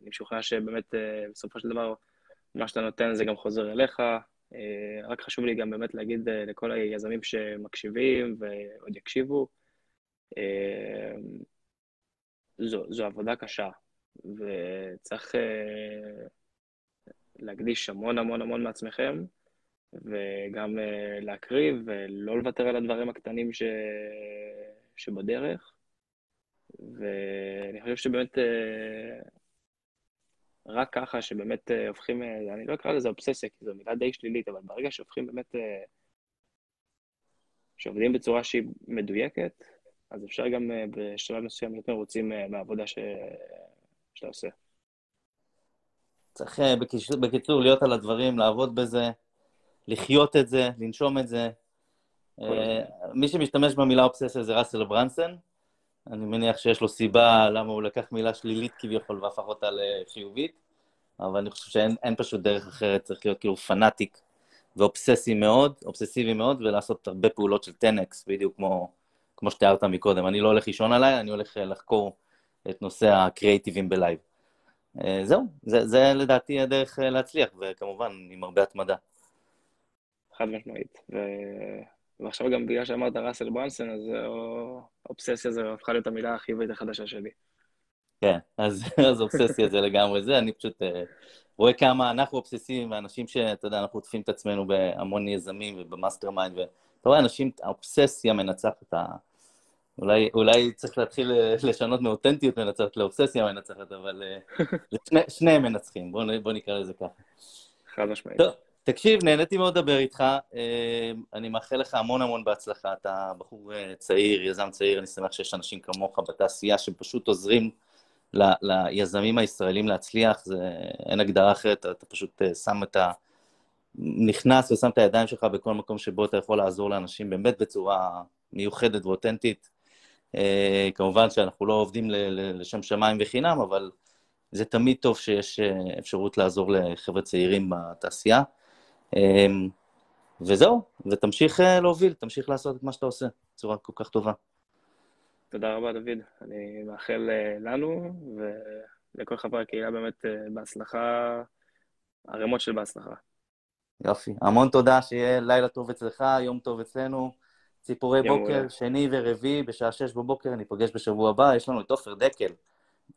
C: אני משוכנע שבאמת בסופו של דבר מה שאתה נותן זה גם חוזר אליך. רק חשוב לי גם באמת להגיד לכל היזמים שמקשיבים ועוד יקשיבו, זו, זו עבודה קשה, וצריך uh, להקדיש המון המון המון מעצמכם, וגם uh, להקריב ולא לוותר על הדברים הקטנים ש... שבדרך. ואני חושב שבאמת uh, רק ככה שבאמת הופכים, אני לא אקרא לזה אובססיה, כי זו מילה די שלילית, אבל ברגע שהופכים באמת, שעובדים בצורה שהיא מדויקת, אז אפשר גם אה, בשלב מסוים להיות מרוצים אה, מהעבודה ש... שאתה עושה.
B: צריך אה, בקיצור, בקיצור להיות על הדברים, לעבוד בזה, לחיות את זה, לנשום את זה. מי שמשתמש במילה אובססיה זה ראסל ברנסון. אני מניח שיש לו סיבה למה הוא לקח מילה שלילית כביכול והפך אותה לחיובית, אבל אני חושב שאין פשוט דרך אחרת, צריך להיות כאילו fanatic ואובססי מאוד, אובססיבי מאוד, ולעשות הרבה פעולות של 10x, בדיוק כמו כמו שתיארת מקודם, אני לא הולך לישון עליה, אני הולך אה, לחקור את נושא הקריאיטיבים בלייב. אה, זהו, זה, זה לדעתי הדרך אה, להצליח, וכמובן עם הרבה התמדה.
C: חד משמעית. ו... ועכשיו גם בגלל שאמרת ראסל ברנסון, אז אובססיה זה הפכה להיות המילה החיובית החדשה שלי.
B: כן, אז, *laughs* אז אובססיה זה לגמרי זה, אני פשוט רואה כמה אנחנו אובססיביים, ואנשים שאתה יודע, אנחנו עוטפים את עצמנו בהמון יזמים וב mastermind, ואתה רואה אנשים, האובססיה מנצחת, אולי, אולי צריך להתחיל אה, לשנות מאותנטיות מנצחת לאובססיה מנצחת, אבל אה, *laughs* שני, שניהם מנצחים, בוא, בוא נקרא לזה ככה.
C: חד משמעית.
B: טוב, תקשיב, נהניתי מאוד לדבר איתך, אה, אני מאחל לך המון המון בהצלחה, אתה בחור צעיר, יזם צעיר, אני שמח שיש אנשים כמוך בתעשייה שפשוט עוזרים ל, ליזמים הישראלים להצליח, זה, אין הגדרה אחרת, אתה, אתה פשוט שם את ה... נכנס ושם את הידיים שלך בכל מקום שבו אתה יכול לעזור לאנשים באמת בצורה מיוחדת ואותנטית. אה, כמובן שאנחנו לא עובדים לשם שמיים וחינם, אבל זה תמיד טוב שיש אה, אפשרות לעזור לחבר'ה צעירים בתעשייה. אה, וזהו, ותמשיך להוביל, תמשיך לעשות את מה שאתה עושה בצורה כל כך טובה.
C: תודה רבה, דוד. אני מאחל לנו ולכל חברי הקהילה באמת בהצלחה, ערימות של בהצלחה.
B: יופי. המון תודה, שיהיה לילה טוב אצלך, יום טוב אצלנו. ציפורי בוקר, מולה. שני ורביעי, בשעה שש בבוקר, אני אפגש בשבוע הבא, יש לנו את עופר דקל,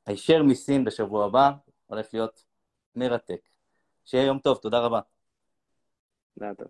B: הישר מסין בשבוע הבא, הולך להיות מרתק. שיהיה יום טוב, תודה רבה.
C: תודה טוב.